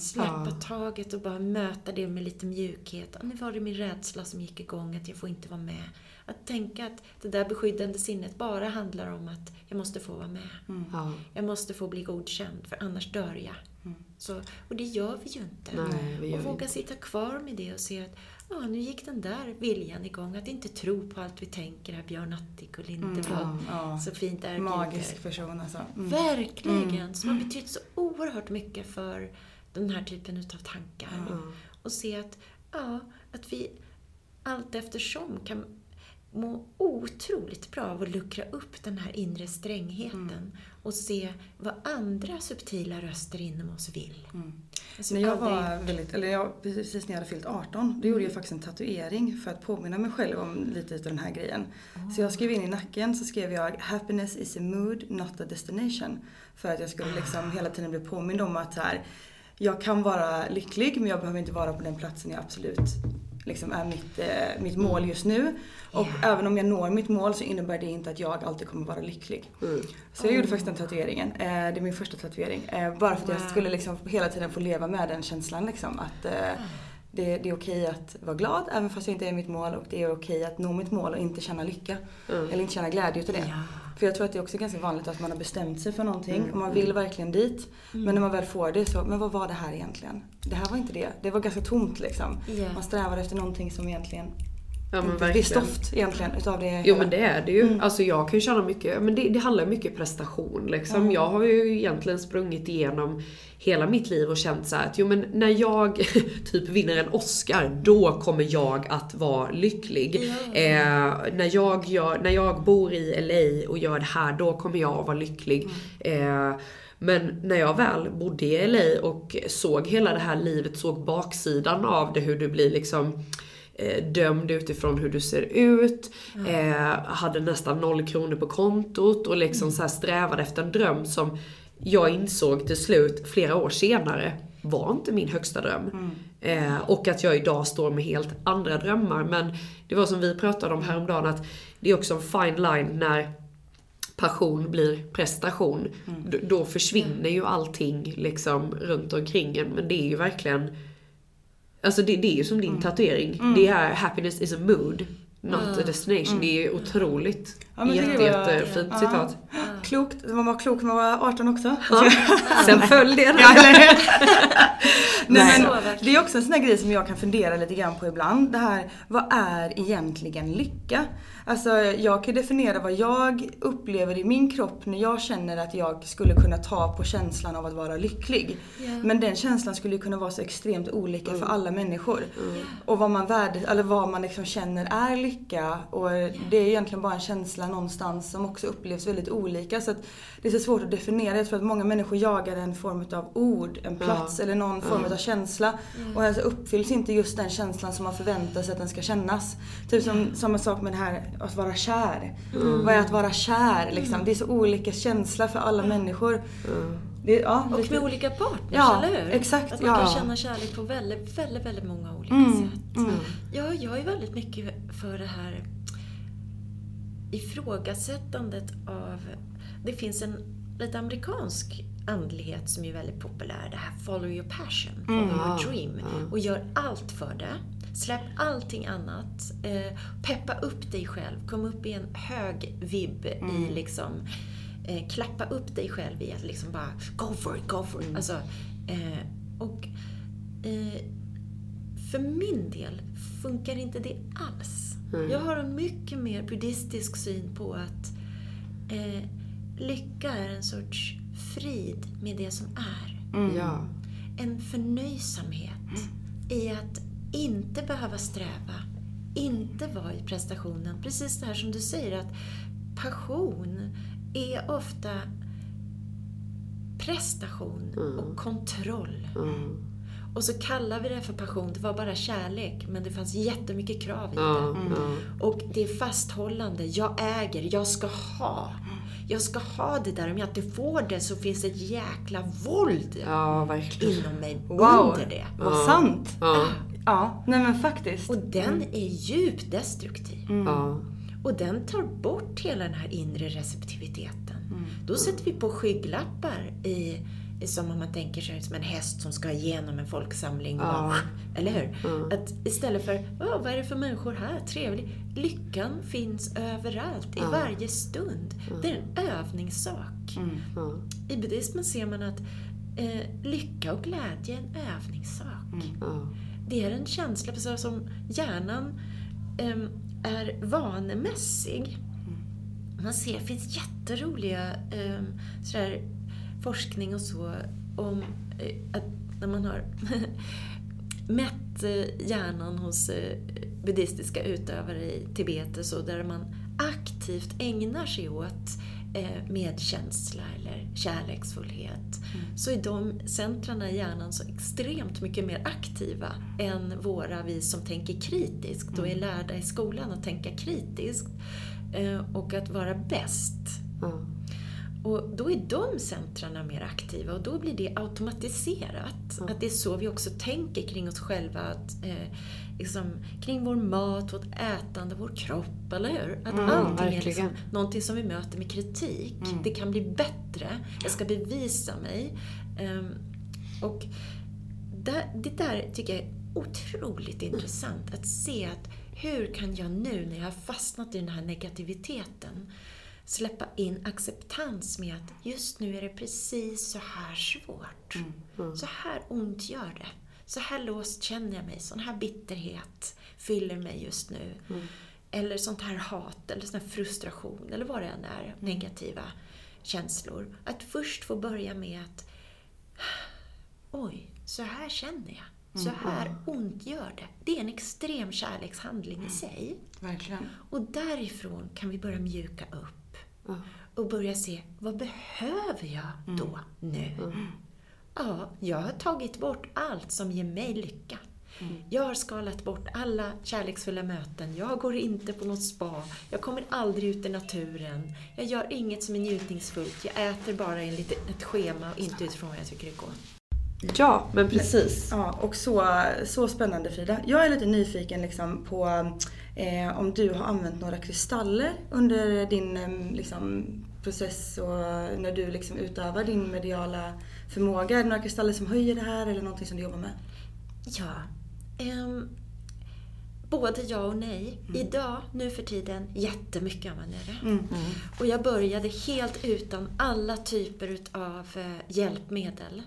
släppa taget och bara möta det med lite mjukhet. Nu var det min rädsla som gick igång, att jag får inte vara med. Att tänka att det där beskyddande sinnet bara handlar om att jag måste få vara med. Ja. Jag måste få bli godkänd, för annars dör jag. Så, och det gör vi ju inte. Nej, vi gör och våga sitta kvar med det och se att ja, nu gick den där viljan igång. Att inte tro på allt vi tänker. Här Björn Attic och Lindeblad. Mm, ja. Så fint erbjuder. Magisk person alltså. Mm. Verkligen! Som har betytt så oerhört mycket för den här typen utav tankar. Och se att, ja, att vi allt eftersom kan må otroligt bra av att luckra upp den här inre strängheten och se vad andra subtila röster inom oss vill. Alltså, När jag var väldigt, eller jag, precis när jag hade fyllt 18, då gjorde jag faktiskt en tatuering för att påminna mig själv om lite av den här grejen. Så jag skrev in i nacken så skrev jag “Happiness is a mood, not a destination”. För att jag skulle liksom hela tiden bli påmind om att så här, jag kan vara lycklig men jag behöver inte vara på den platsen jag absolut liksom är mitt, eh, mitt mål just nu. Och även om jag når mitt mål så innebär det inte att jag alltid kommer vara lycklig. Så jag gjorde faktiskt den tatueringen. Eh, det är min första tatuering. Eh, bara för att jag skulle liksom hela tiden få leva med den känslan liksom. Att eh, det, det är okej att vara glad även fast jag inte är mitt mål och det är okej att nå mitt mål och inte känna lycka. Eller inte känna glädje utav det. För jag tror att det är också ganska vanligt att man har bestämt sig för någonting och man vill verkligen dit. Men när man väl får det så, men vad var det här egentligen? Det här var inte det. Det var ganska tomt liksom. Ja. Man strävar efter någonting som egentligen Ja, stoft egentligen utav det Jo hela. men det är det ju. Mm. Alltså jag kan ju känna mycket, men det, det handlar mycket prestation liksom. Jag har ju egentligen sprungit igenom hela mitt liv och känt så att jo men när jag typ vinner en Oscar, då kommer jag att vara lycklig. Eh, när, jag gör, när jag bor i LA och gör det här, då kommer jag att vara lycklig. Eh, men när jag väl bodde i LA och såg hela det här livet, såg baksidan av det, hur du blir liksom eh, dömd utifrån hur du ser ut, eh, hade nästan noll kronor på kontot och liksom så här strävade efter en dröm som jag insåg till slut flera år senare var inte min högsta dröm. Eh, och att jag idag står med helt andra drömmar. Men det var som vi pratade om häromdagen att det är också en fine line när passion blir prestation. D- Då försvinner ju allting liksom runt omkring en. Men det är ju verkligen Alltså det, det är ju som din tatuering. Det är happiness is a mood, not a destination. Det är otroligt. Ja, men det Jätte, var- jättefint ja. citat. Klokt. Man var klok när man var 18 också. Sen föll det. Ja? Nej, Så men det är också en sån här grej som jag kan fundera lite grann på ibland. Det här, vad är egentligen lycka? Alltså jag kan definiera vad jag upplever i min kropp när jag känner att jag skulle kunna ta på känslan av att vara lycklig. Men den känslan skulle ju kunna vara så extremt olika för alla människor. Och vad man, värde, eller vad man liksom känner är lycka. Och det är egentligen bara en känsla någonstans som också upplevs väldigt olika. Så att det är så svårt att definiera. Jag tror att många människor jagar en form av ord, en plats eller någon form av känsla. Och alltså uppfylls inte just den känslan som man förväntar sig att den ska kännas. Typ som samma sak med det här att vara kär. Vad är att vara kär liksom? Det är så olika känsla för alla människor. Det, ja, Och lite- med olika partners, Ja, eller hur? exakt, Att man kan ja. känna kärlek på väldigt, väldigt, väldigt många olika Mm, sätt. Ja, jag är väldigt mycket för det här ifrågasättandet av... Det finns en lite amerikansk andlighet som är väldigt populär. Det här follow your passion, follow your dream. Och gör allt för det. Släpp allting annat. Eh, peppa upp dig själv. Kom upp i en hög vibb i liksom... Eh, klappa upp dig själv i att liksom bara go for it, go for it. Alltså, eh, och eh, för min del funkar inte det alls. Jag har en mycket mer buddhistisk syn på att eh, lycka är en sorts frid med det som är. Ja. En förnöjsamhet i att inte behöva sträva, inte vara i prestationen. Precis det här som du säger att passion är ofta prestation och kontroll. Och så kallar vi det för passion. Det var bara kärlek, men det fanns jättemycket krav i det. Och det är fasthållande. Jag äger, jag ska ha. Jag ska ha det där. Om jag inte får det så finns det ett jäkla våld Ja, inom mig Wow. under det. Vad sant! Ja. Ja, nej men faktiskt. Och den är djupt destruktiv. Ja. Och den tar bort hela den här inre receptiviteten. Då sätter vi på skygglappar i, som om man tänker sig som en häst som ska igenom en folksamling. Bara, eller hur? Att istället för, "Åh, vad är det för människor här? Trevligt. Lyckan finns överallt, i varje stund. Det är en övningssak. I buddhismen ser man att eh, lycka och glädje är en övningssak. Det är en känsla, precis som hjärnan em, är vanemässig. Man ser, det finns jätteroliga um, sådär, forskning och så om eh, att när man har mätt eh, hjärnan hos eh, buddhistiska utövare i Tibet och så, där man aktivt ägnar sig åt eh, medkänsla eller kärleksfullhet, så är de centrarna i hjärnan så extremt mycket mer aktiva än våra, vi som tänker kritiskt och är lärda i skolan att tänka kritiskt eh, och att vara bäst. Och då är de centrarna mer aktiva och då blir det automatiserat. Att det är så vi också tänker kring oss själva. Att, eh, liksom, kring vår mat, vårt ätande, vår kropp, eller hur? Att allting är liksom verkligen. någonting som vi möter med kritik. Det kan bli bättre. Jag ska bevisa mig. Ehm, och där, det där tycker jag är otroligt intressant. Att se att hur kan jag nu när jag har fastnat i den här negativiteten släppa in acceptans med att just nu är det precis så här svårt. Så här ont gör det. Så här låst känner jag mig. Sån här bitterhet fyller mig just nu. Eller sånt här hat eller sån här frustration eller vad det än är. Negativa känslor. Att först få börja med att Oj, så här känner jag. Så här ont gör det. Det är en extrem kärlekshandling i sig. Verkligen. Och därifrån kan vi börja mjuka upp. Och börja se, vad behöver jag då, nu? Ja, jag har tagit bort allt som ger mig lycka. Jag har skalat bort alla kärleksfulla möten. Jag går inte på något spa. Jag kommer aldrig ut i naturen. Jag gör inget som är njutningsfullt. Jag äter bara enligt ett schema och inte utifrån vad jag tycker är gott. Ja, men precis. Ja, och så, så spännande Frida. Jag är lite nyfiken liksom på eh, om du har använt några kristaller under din eh, liksom, process och när du liksom utövar din mediala förmåga. Är det några kristaller som höjer det här eller någonting som du jobbar med? Ja. ehm, både ja och nej. Idag, nu för tiden, jättemycket använder jag det. Och jag började helt utan alla typer utav eh, hjälpmedel.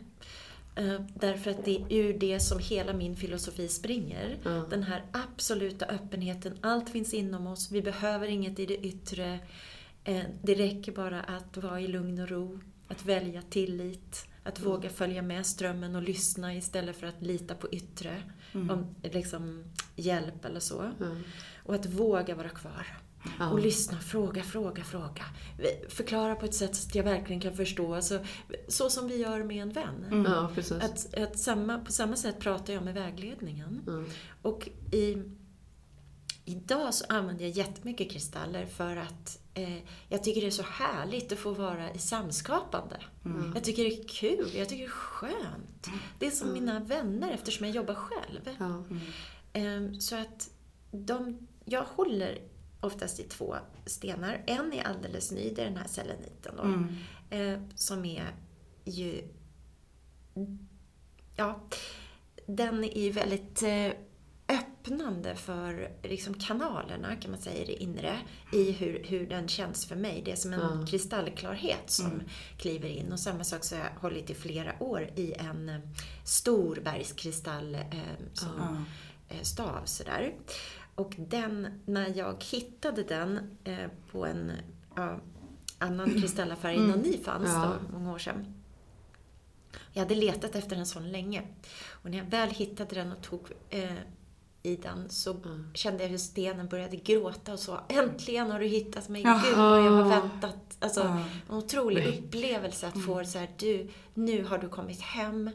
Eh, Därför att det är ur det som hela min filosofi springer. Den här absoluta öppenheten. Allt finns inom oss. Vi behöver inget i det yttre. Eh, Det räcker bara att vara i lugn och ro. Att välja tillit. Att våga följa med strömmen och lyssna istället för att lita på yttre. Om liksom, hjälp eller så. Och att våga vara kvar. Och lyssna, fråga, fråga, fråga. Förklara på ett sätt så att jag verkligen kan förstå. Alltså, så som vi gör med en vän. Ja, precis. Att, att samma, på samma sätt pratar jag med vägledningen. Och i, idag så använder jag jättemycket kristaller för att eh, jag tycker det är så härligt att få vara i samskapande. Jag tycker det är kul, jag tycker det är skönt. Det är som mina vänner eftersom jag jobbar själv. Ja. Ehm, Så att de, jag håller oftast i två stenar. En är alldeles ny, det är den här seleniten då. Eh, som är ju... Ja, den är ju väldigt eh, öppnande för liksom kanalerna, kan man säga, i det inre. I hur, hur den känns för mig. Det är som en kristallklarhet som kliver in. Och samma sak så har jag hållit i flera år i en eh, stor bergskristall eh, som eh, stav sådär. Och den, när jag hittade den eh, på en ja, annan kristallaffär innan ni fanns Ja. då, många år sedan. Jag hade letat efter en sån länge. Och när jag väl hittade den och tog eh, i den så kände jag hur stenen började gråta och så Äntligen har du hittat mig! Ja. Gud vad jag har väntat! Alltså, Ja. en otrolig upplevelse att få så här, du, nu har du kommit hem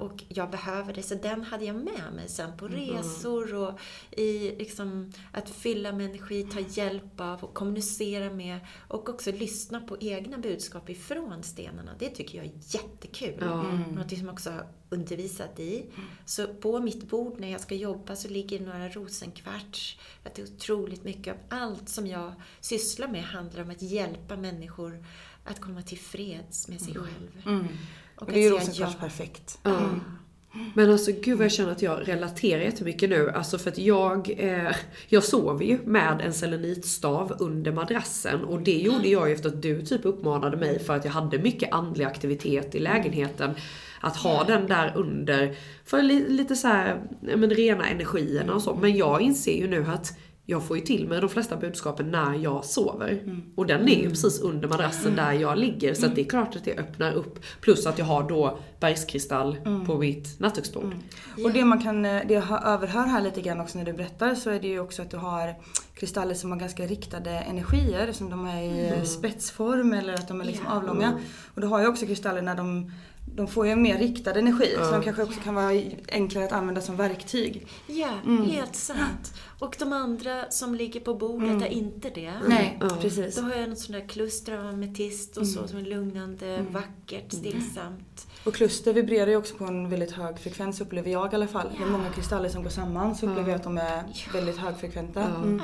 och jag behöver det. Så den hade jag med mig sen på resor och i liksom att fylla med energi, ta hjälp av och kommunicera med och också lyssna på egna budskap ifrån stenarna. Det tycker jag är jättekul. Något som också undervisat i. Så på mitt bord när jag ska jobba så ligger några rosenkvarts. Att det är otroligt mycket av allt som jag sysslar med handlar om att hjälpa människor att komma till freds med sig själv. Och att det är ju rosenkvarts ja. perfekt. Men alltså gud vad jag känner att jag relaterar jättemycket nu. Alltså för att jag, eh, jag sover ju med en selenitstav under madrassen. Och det gjorde jag ju efter att du typ uppmanade mig för att jag hade mycket andlig aktivitet i lägenheten. Att ha den där under, för li, lite så här, men rena energierna och så. Men jag inser ju nu att jag får ju till mig de flesta budskapen när jag sover. Och den är ju precis under madrassen där jag ligger. Så att det är klart att det öppnar upp. Plus att jag har då bergskristall på mitt nattduksbord. Och det man kan, eh, det jag hör- överhör här lite grann också när du berättar så är det ju också att du har kristaller som har ganska riktade energier som de är i Mm. spetsform eller att de är liksom avlånga. Och du har ju också kristaller när de de får ju en mer riktad energi så de kanske också kan vara enklare att använda som verktyg. Ja, helt sant. Och de andra som ligger på bordet är inte det. Nej, precis. Då har jag något sånt där kluster av ametist och så som är lugnande, vackert, stillsamt. Och kluster vibrerar ju också på en väldigt hög frekvens upplever jag i alla fall. Med många kristaller som går samman så upplever jag att de är väldigt högfrekventa. Mm.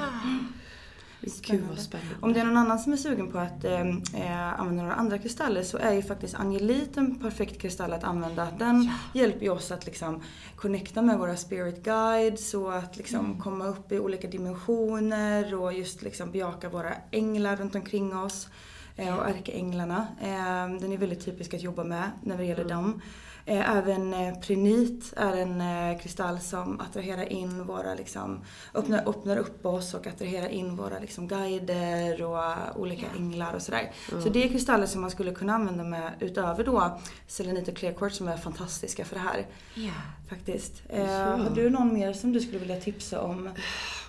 Gud vad spännande. Om det är någon annan som är sugen på att eh, eh, använda några andra kristaller så är ju faktiskt angelit en perfekt kristall att använda. Den hjälper ju oss att liksom connecta med våra spirit guides och att liksom komma upp i olika dimensioner och just liksom bejaka våra änglar runt omkring oss. Eh, och ärkeänglarna. Eh, den är väldigt typisk att jobba med när det gäller dem. Eh, Även eh, prenit är en eh, kristall som attraherar in våra, liksom, öppnar, öppnar upp oss och attraherar in våra liksom, guider och olika änglar och sådär. Så det är kristaller som man skulle kunna använda med utöver då selenit och clear quartz som är fantastiska för det här. Ja. Faktiskt. Eh, Har du någon mer som du skulle vilja tipsa om?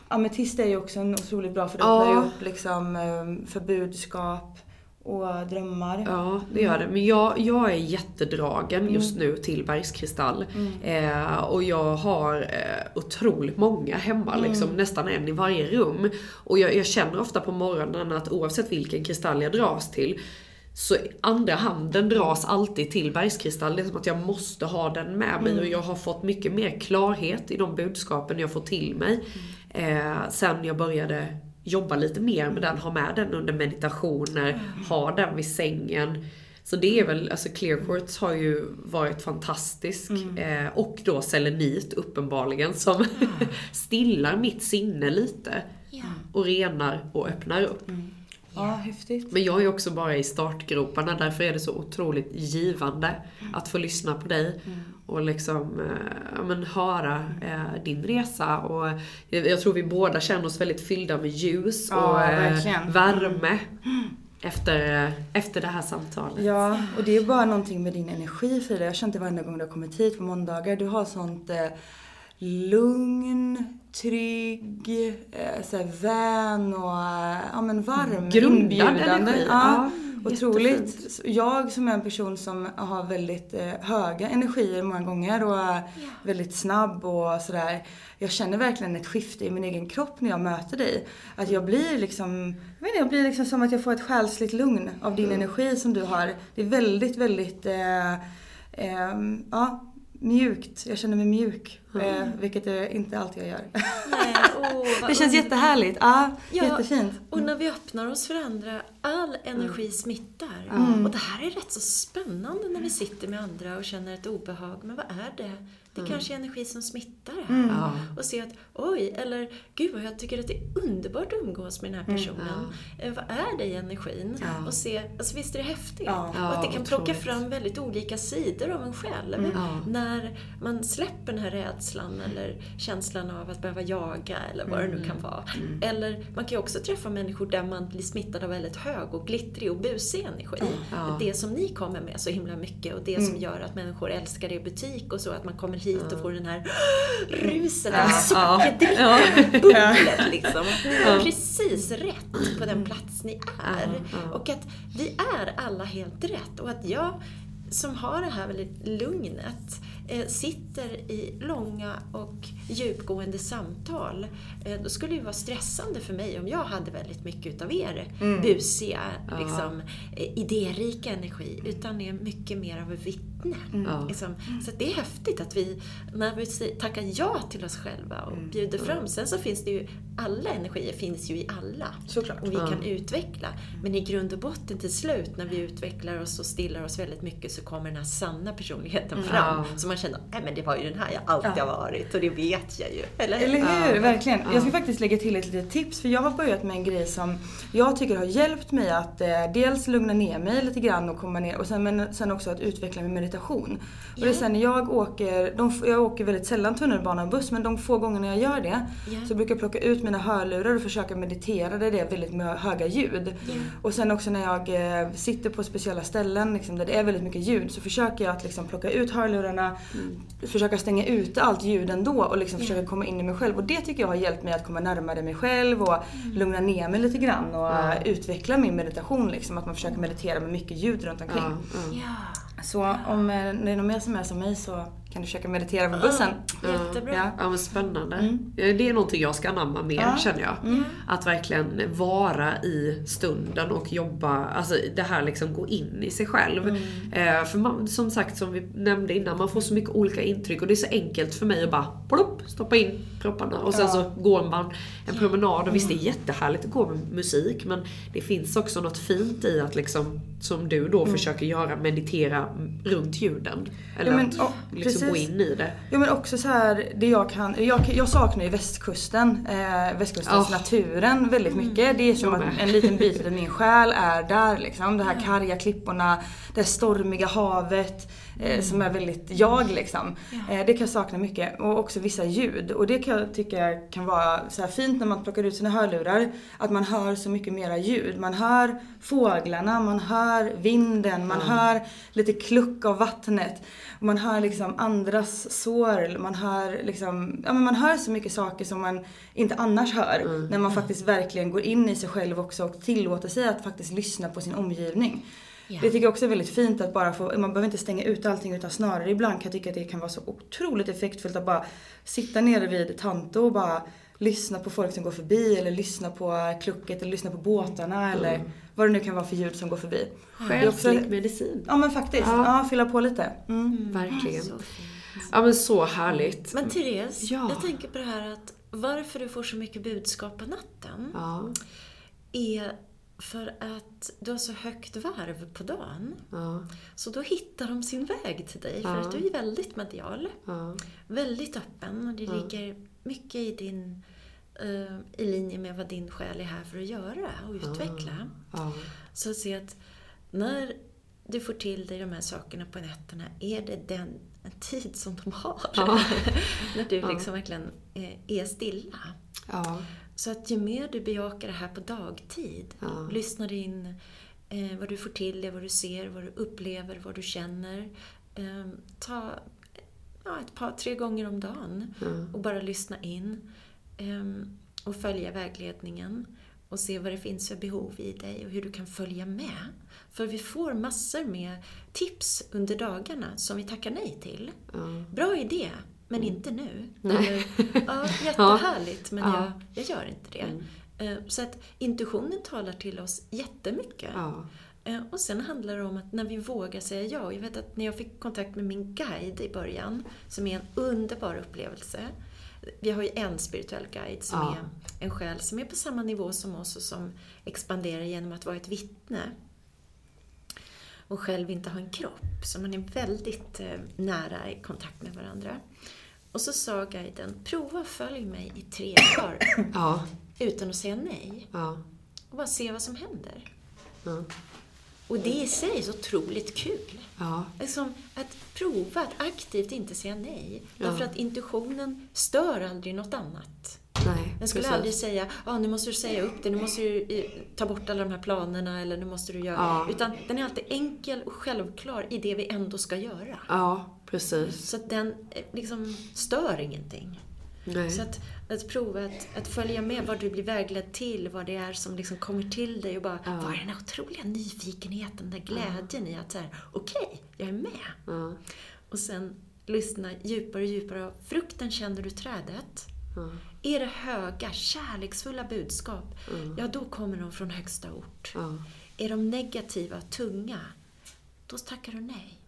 Ametist är ju också en otroligt bra för det Ja. öppnar ju upp liksom, för budskap och drömmar. Ja, det gör det. Men jag, jag är jättedragen just nu till bergskristall. Eh, och jag har eh, otroligt många hemma, liksom, nästan en i varje rum. Och jag, jag känner ofta på morgonen att oavsett vilken kristall jag dras till, så andra handen dras alltid till bergskristall. Det är som att jag måste ha den med mig och jag har fått mycket mer klarhet i de budskapen jag får till mig. Eh, sen jag började jobba lite mer med den, ha med den under meditationer, ha den vid sängen. Så det är väl, alltså clear quartz har ju varit fantastisk. Eh, och då selenit uppenbarligen som stillar mitt sinne lite. Och renar och öppnar upp. Ja, häftigt. Men jag är också bara i startgroparna, därför är det så otroligt givande att få lyssna på dig. Och liksom, eh, ja, men höra eh, din resa. Och jag, jag tror vi båda känner oss väldigt fyllda med ljus Ja, och eh, värme. Efter, eh, efter det här samtalet. Ja, och det är bara någonting med din energi Frida. Jag har känt det varenda gång du har kommit hit på måndagar. Du har sånt eh, lugn, trygg, eh, så här vän och eh, ja, men varm, Grundad inbjudande. energi. Ja, Ja, otroligt. Jag som är en person som har väldigt eh, höga energier många gånger och är väldigt snabb och sådär. Jag känner verkligen ett skifte i min egen kropp när jag möter dig. Att jag blir liksom, jag vet inte, jag blir liksom som att jag får ett själsligt lugn av din energi som du har. Det är väldigt, väldigt, eh, eh, ja, mjukt. Jag känner mig mjuk. Eh, vilket jag inte alltid jag gör. Nej, åh, vad Det känns jättehärligt. Ja, Ja, jättefint. Och när vi öppnar oss för andra, all energi smittar. Och det här är rätt så spännande när vi sitter med andra och känner ett obehag. Men vad är det? Det kanske är energi som smittar här. Och se att, oj, eller gud vad jag tycker att det är underbart att umgås med den här personen. Eh, Vad är det i energin? Och se, alltså visst är det häftigt? Och att det kan plocka fram väldigt olika sidor av en själv. När man släpper den här rädslan rädslan eller känslan av att behöva jaga eller vad det nu kan vara. Eller man kan ju också träffa människor där man blir smittad av väldigt hög och glittrig och busig energi. Ja. Det som ni kommer med så himla mycket och det som gör att människor älskar er butik och så, att man kommer hit och får den här ruset, det här sockerdrickan-bubblet liksom. Ni är precis rätt på den plats ni är. Och att vi är alla helt rätt. Och att jag som har det här väldigt lugnet sitter i långa och djupgående samtal. Eh, då skulle det ju vara stressande för mig om jag hade väldigt mycket utav er busiga, liksom, eh, idérika energi. Utan är mycket mer av ett vittne. Ja. Liksom. Så det är häftigt att vi, när vi tackar ja till oss själva och bjuder fram. Sen så finns det ju, alla energier finns ju i alla. Såklart. Och vi kan utveckla. Men i grund och botten till slut, när vi utvecklar oss och stillar oss väldigt mycket, så kommer den här sanna personligheten fram. Så man känner, nej men det var ju den här jag alltid har varit och det vet jag ju. Eller, Eller hur? Verkligen. Jag ska faktiskt lägga till ett litet tips för jag har börjat med en grej som jag tycker har hjälpt mig att eh, dels lugna ner mig lite grann och komma ner och sen, men sen också att utveckla min meditation. Och det är sen när jag åker, de, jag åker väldigt sällan tunnelbana och buss men de få gångerna jag gör det Ja. så brukar jag plocka ut mina hörlurar och försöka meditera där det är väldigt höga ljud. Och sen också när jag eh, sitter på speciella ställen liksom, där det är väldigt mycket ljud så försöker jag att liksom, plocka ut hörlurarna, försöka stänga ute allt ljud ändå och liksom försöka komma in i mig själv. Och det tycker jag har hjälpt mig att komma närmare mig själv och lugna ner mig lite grann och utveckla min meditation. Liksom, att man försöker meditera med mycket ljud runt omkring. Ja, så om eh, det är någon mer som är som mig så kan du försöka meditera på bussen. jättebra. Ja. Ja men spännande. Det är någonting jag ska anamma mer känner jag. Att verkligen vara i stunden och jobba, alltså det här liksom gå in i sig själv. Eh, för man, som sagt, som vi nämnde innan, man får så mycket olika intryck och det är så enkelt för mig att bara plopp, stoppa in propparna och sen så går man en promenad och visst det är jättehärligt att gå med musik men det finns också något fint i att liksom, som du då försöker göra, meditera runt ljuden. Eller Ja, men, att ja, liksom gå precis. in i det. Ja men också så här, det jag kan, jag, jag saknar ju västkusten, eh, västkustens Oh. naturen väldigt mycket. Det är som att en liten bit av min själ är där liksom. De här karga klipporna, det stormiga havet. Eh, som är väldigt jag liksom. Eh, det kan jag sakna mycket. Och också vissa ljud. Och det kan jag tycka kan vara så fint när man plockar ut sina hörlurar. Att man hör så mycket mera ljud. Man hör fåglarna, man hör vinden, man hör lite kluck av vattnet. Man hör liksom andras sorl, man hör liksom, ja men man hör så mycket saker som man inte annars hör. När man faktiskt verkligen går in i sig själv också och tillåter sig att faktiskt lyssna på sin omgivning. Det tycker jag också är väldigt fint att bara få, man behöver inte stänga ut allting utan snarare ibland kan jag tycka att det kan vara så otroligt effektfullt att bara sitta nere vid Tanto och bara lyssna på folk som går förbi eller lyssna på klucket eller lyssna på båtarna eller vad det nu kan vara för ljud som går förbi. Det är också- Själslig medicin. Ja men faktiskt, ja, fylla på lite. Mm. Verkligen. Så fint. Ja men så härligt. Men Therese, Ja. jag tänker på det här att varför du får så mycket budskap på natten Ja, är för att du har så högt varv på dagen. ja, Så då hittar de sin väg till dig, för Ja. att du är väldigt medial. ja. Väldigt öppen och det ligger mycket i din eh, i linje med vad din själ är här för att göra och utveckla. Så att se att när du får till dig de här sakerna på nätterna, är det den en tid som de har? när du liksom verkligen eh, är stilla. Så att ju mer du bejakar det här på dagtid, Ja. lyssnar in eh, vad du får till dig, vad du ser, vad du upplever, vad du känner. Eh, ta ja, ett par, tre gånger om dagen och bara lyssna in. Eh, och följa vägledningen och se vad det finns för behov i dig och hur du kan följa med. För vi får massor med tips under dagarna som vi tackar nej till. Bra idé, men inte nu. Eller, ja, jättehärligt, men jag, jag gör inte det. Eh, Så att intuitionen talar till oss jättemycket. Ja. Eh, Och sen handlar det om att när vi vågar säga ja. Jag vet att när jag fick kontakt med min guide i början, som är en underbar upplevelse. Vi har ju en spirituell guide som Ja. är en själ som är på samma nivå som oss och som expanderar genom att vara ett vittne. Och själv inte ha en kropp. Så man är väldigt eh, nära i kontakt med varandra. Och så sa guiden, prova följ mig i tre dagar Ja. utan att säga nej. Ja. Och bara se vad som händer. Ja. Och det i sig är så otroligt kul. Ja. Liksom att prova att aktivt inte säga nej. Därför att intuitionen stör aldrig något annat. Den skulle precis. aldrig säga, ah, nu måste du säga upp det, nu måste du ta bort alla de här planerna eller nu måste du göra... Ja. Utan den är alltid enkel och självklar i det vi ändå ska göra. Ja, precis. Så att den eh, liksom stör ingenting. Nej. Så att, att prova att, att följa med vad du blir vägledd till, vad det är som liksom kommer till dig och bara, vad är den här otroliga nyfikenheten, den där glädjen i att så här, okej, jag är med. Ja. Och sen lyssna djupare och djupare. Frukten känner du trädet. Ja. Är det höga, kärleksfulla budskap, ja då kommer de från högsta ort. Ja. Är de negativa, tunga, då tackar du nej.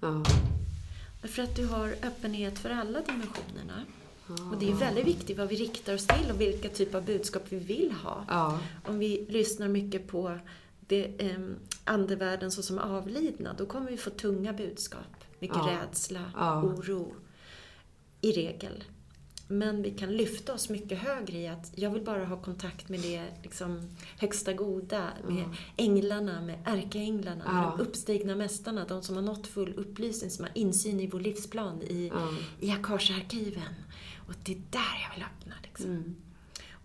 För att du har öppenhet för alla dimensionerna. Och det är väldigt viktigt vad vi riktar oss till och vilka typer av budskap vi vill ha. Om vi lyssnar mycket på det, eh, andevärlden såsom avlidna, då kommer vi få tunga budskap. Mycket rädsla, oro. I regel. Men vi kan lyfta oss mycket högre i att jag vill bara ha kontakt med det liksom, högsta goda, med änglarna, med ärkeänglarna, med de uppstigna mästarna, de som har nått full upplysning, som har insyn i vår livsplan, i, Ja. i Akasha-arkiven. Och det är där jag vill öppna. Liksom. Mm.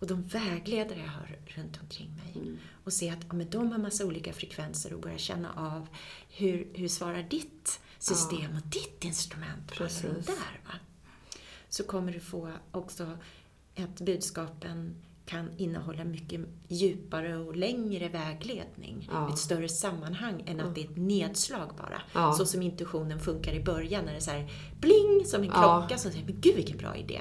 Och de vägledare jag har runt omkring mig. Mm. Och se att ja, men de har massa olika frekvenser och börja känna av hur, hur svarar ditt system och ditt instrument på alla de Precis. där. Va? Så kommer du få också att budskapen kan innehålla mycket djupare och längre vägledning. Ja. Ett större sammanhang än att det är ett nedslag bara. Ja. Så som intuitionen funkar i början när det är så här bling som en Ja. klocka som säger men gud vilken bra idé.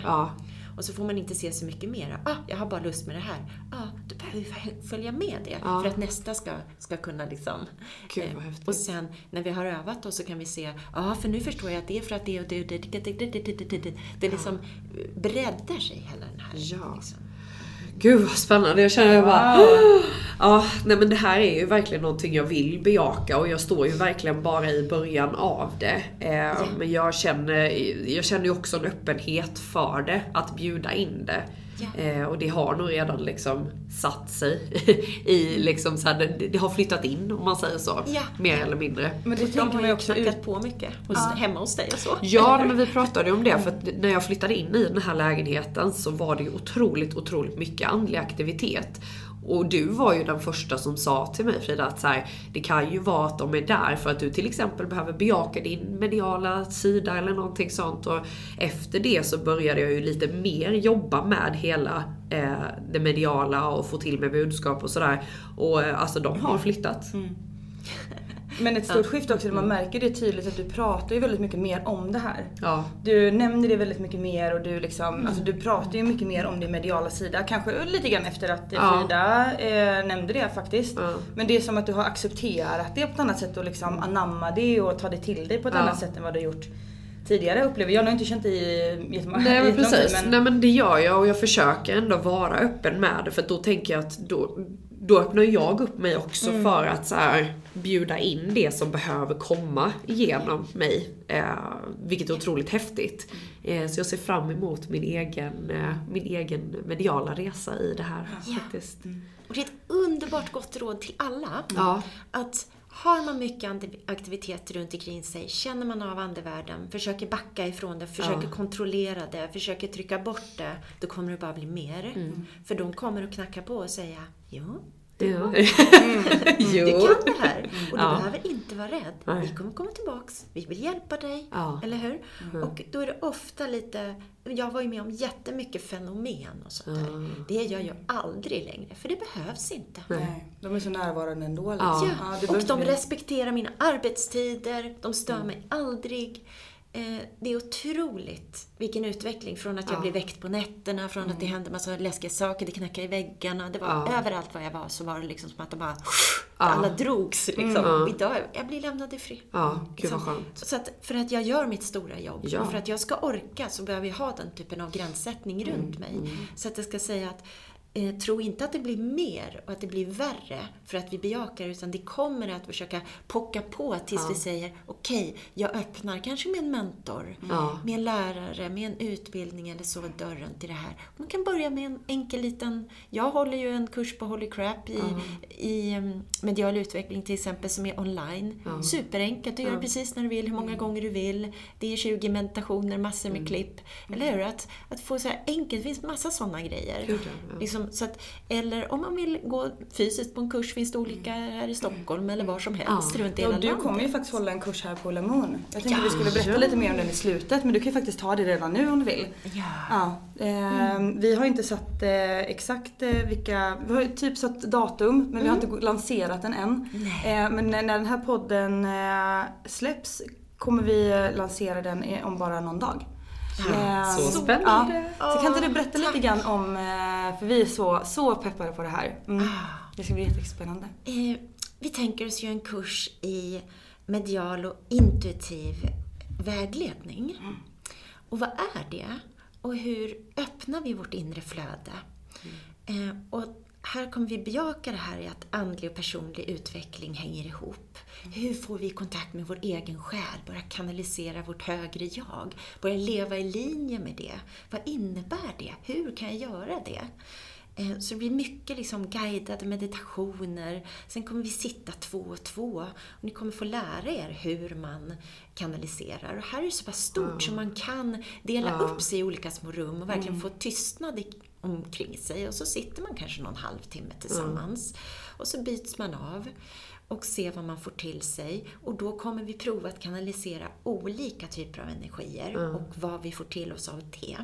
Och så får man inte se så mycket mer. Ah, jag har bara lust med det här. Ah, då behöver vi följa med det Ja. för att nästa ska, ska kunna liksom... Gud, eh, vad häftigt. och sen när vi har övat då så kan vi se, ja ah, för nu förstår jag att det är för att det och det och det, det, det, det, det, det, det, det. Det liksom eh, breddar sig hela den här. Ja. Liksom. Gud vad spännande, jag känner bara... Ja, nej men det här är ju verkligen någonting jag vill bejaka och jag står ju verkligen bara i början av det. Eh, Men jag känner, jag känner ju också en öppenhet för det, att bjuda in det. Ja. Eh, och det har nog redan liksom satt sig i liksom så här, det, det har flyttat in om man säger så. Ja. Mer eller mindre. Men det De tänker har man ju också ut. på mycket hos, hemma hos dig och så. Ja, men vi pratade ju om det för att när jag flyttade in i den här lägenheten så var det ju otroligt, otroligt mycket andlig aktivitet. Och du var ju den första som sa till mig Frida att så här, det kan ju vara att de är där för att du till exempel behöver bejaka din mediala sida eller någonting sånt. Och efter det så började jag ju lite mer jobba med hela eh, det mediala och få till med budskap och sådär. Och eh, alltså de har flyttat. Mm. Men ett stort skifte också, man märker det tydligt att du pratar ju väldigt mycket mer om det här. Ja. Du nämner det väldigt mycket mer och du liksom, alltså du pratar ju mycket mer om din mediala sida. Kanske lite grann efter att Ja. Frida eh, nämnde det faktiskt. Ja. Men det är som att du har accepterat det på ett annat sätt och liksom anamma det och ta det till dig på ett Ja. annat sätt än vad du har gjort tidigare upplever jag. Jag har inte känt det i jättemånga Nej men jättelång tid, precis. Nej men det gör jag och jag försöker ändå vara öppen med det för då tänker jag att då, då öppnar jag upp mig också Mm. för att så här, bjuda in det som behöver komma igenom mig. Eh, vilket är otroligt häftigt. Eh, så jag ser fram emot min egen, eh, min egen mediala resa i det här faktiskt. Och det är ett underbart gott råd till alla. Ja. Att har man mycket aktivitet runt omkring sig, känner man av andevärlden, försöker backa ifrån det, försöker Ja. kontrollera det, försöker trycka bort det, då kommer det bara bli mer. Mm. För de kommer att knacka på och säga Ja. du jo. kan det här. Och du Ja. behöver inte vara rädd. Nej. Vi kommer komma tillbaks. Vi vill hjälpa dig. Ja. Eller hur? Och då är det ofta lite... Jag var ju med om jättemycket fenomen och sånt där. Det gör jag aldrig längre, för det behövs inte. Nej, de är så närvarande ändå. Liksom. Ja. Ja, och de respekterar mina arbetstider, de stör mig aldrig. Eh, Det är otroligt vilken utveckling från att jag Ja. blev väckt på nätterna, från att det hände massa läskiga saker, det knackade i väggarna. Det var Ja. överallt var jag var så var det liksom som att de bara... Ja. Alla drogs liksom. Och idag, jag blir lämnad i fred. Ja, gud vad Så- skönt. Så att för att jag gör mitt stora jobb och för att jag ska orka så behöver jag ha den typen av gränssättning runt mig. Så att jag ska säga att eh, tro inte att det blir mer och att det blir värre för att vi bejakar utan det kommer att försöka pocka på tills Ja. vi säger okej, jag öppnar kanske med en mentor, Ja. med en lärare, med en utbildning eller så dörren till det här. Man kan börja med en enkel liten, jag håller ju en kurs på Holy Crap i, i em, medial utveckling till exempel som är online. Superenkelt, du gör det precis när du vill, hur många gånger du vill. Det är 20 meditationer, massor med klipp. Eller hur? Att, att få så här enkelt, det finns massa sådana grejer. Gud, ja, ja. Så att, eller om man vill gå fysiskt på en kurs finns det olika här i Stockholm eller var som helst Ja. runt Ja, hela och du landet. kommer ju faktiskt hålla en kurs här på La Moon. Jag tänkte Ja. att vi skulle berätta lite mer om den i slutet, men du kan ju faktiskt ta det redan nu om du vill. Ja. Ja, ehm, Vi har inte satt eh, exakt eh, vilka, vi har typ satt datum men vi har inte gå- lanserat den än. Eh, men när, den här podden eh, släpps kommer vi lansera den om bara någon dag. Så spännande. Ja. Så kan inte du berätta lite grann om, eh, för vi är så, så peppade på det här. Mm. Det ska bli jättespännande. Eh, vi tänker oss ju en kurs i medial och intuitiv vägledning. Och vad är det? Och hur öppnar vi vårt inre flöde? Eh, och här kommer vi bejaka det här i att andlig och personlig utveckling hänger ihop. Hur får vi kontakt med vår egen själ, börja kanalisera vårt högre jag, börja leva i linje med det? Vad innebär det? Hur kan jag göra det? Eh, Så det blir mycket liksom guidade meditationer. Sen kommer vi sitta två och två. Och ni kommer få lära er hur man kanaliserar. Och här är det så pass stort så man kan dela Ja. upp sig i olika små rum och verkligen få tystnad i, omkring sig. Och så sitter man kanske någon halvtimme tillsammans. Och så byts man av och ser vad man får till sig. Och då kommer vi prova att kanalisera olika typer av energier och vad vi får till oss av det.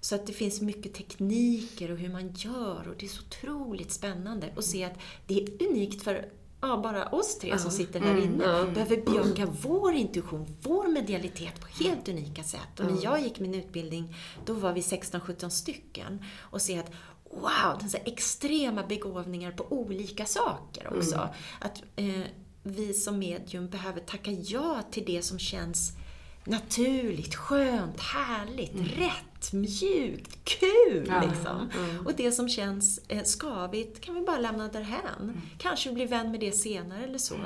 Så att det finns mycket tekniker och hur man gör och det är så otroligt spännande att se att det är unikt för ja, bara oss tre som sitter här inne. Behöver bejaka vår intuition, vår medialitet på helt unika sätt. Och när jag gick min utbildning, då var vi 16-17 stycken. Och se att wow, den så här extrema begåvningar på olika saker också. Att eh, vi som medium behöver tacka ja till det som känns naturligt, skönt, härligt, rätt, mjukt, kul liksom. Och det som känns eh, skavigt kan vi bara lämna därhän. Kanske bli vän med det senare eller så.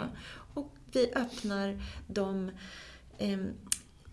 Och vi öppnar de ehm,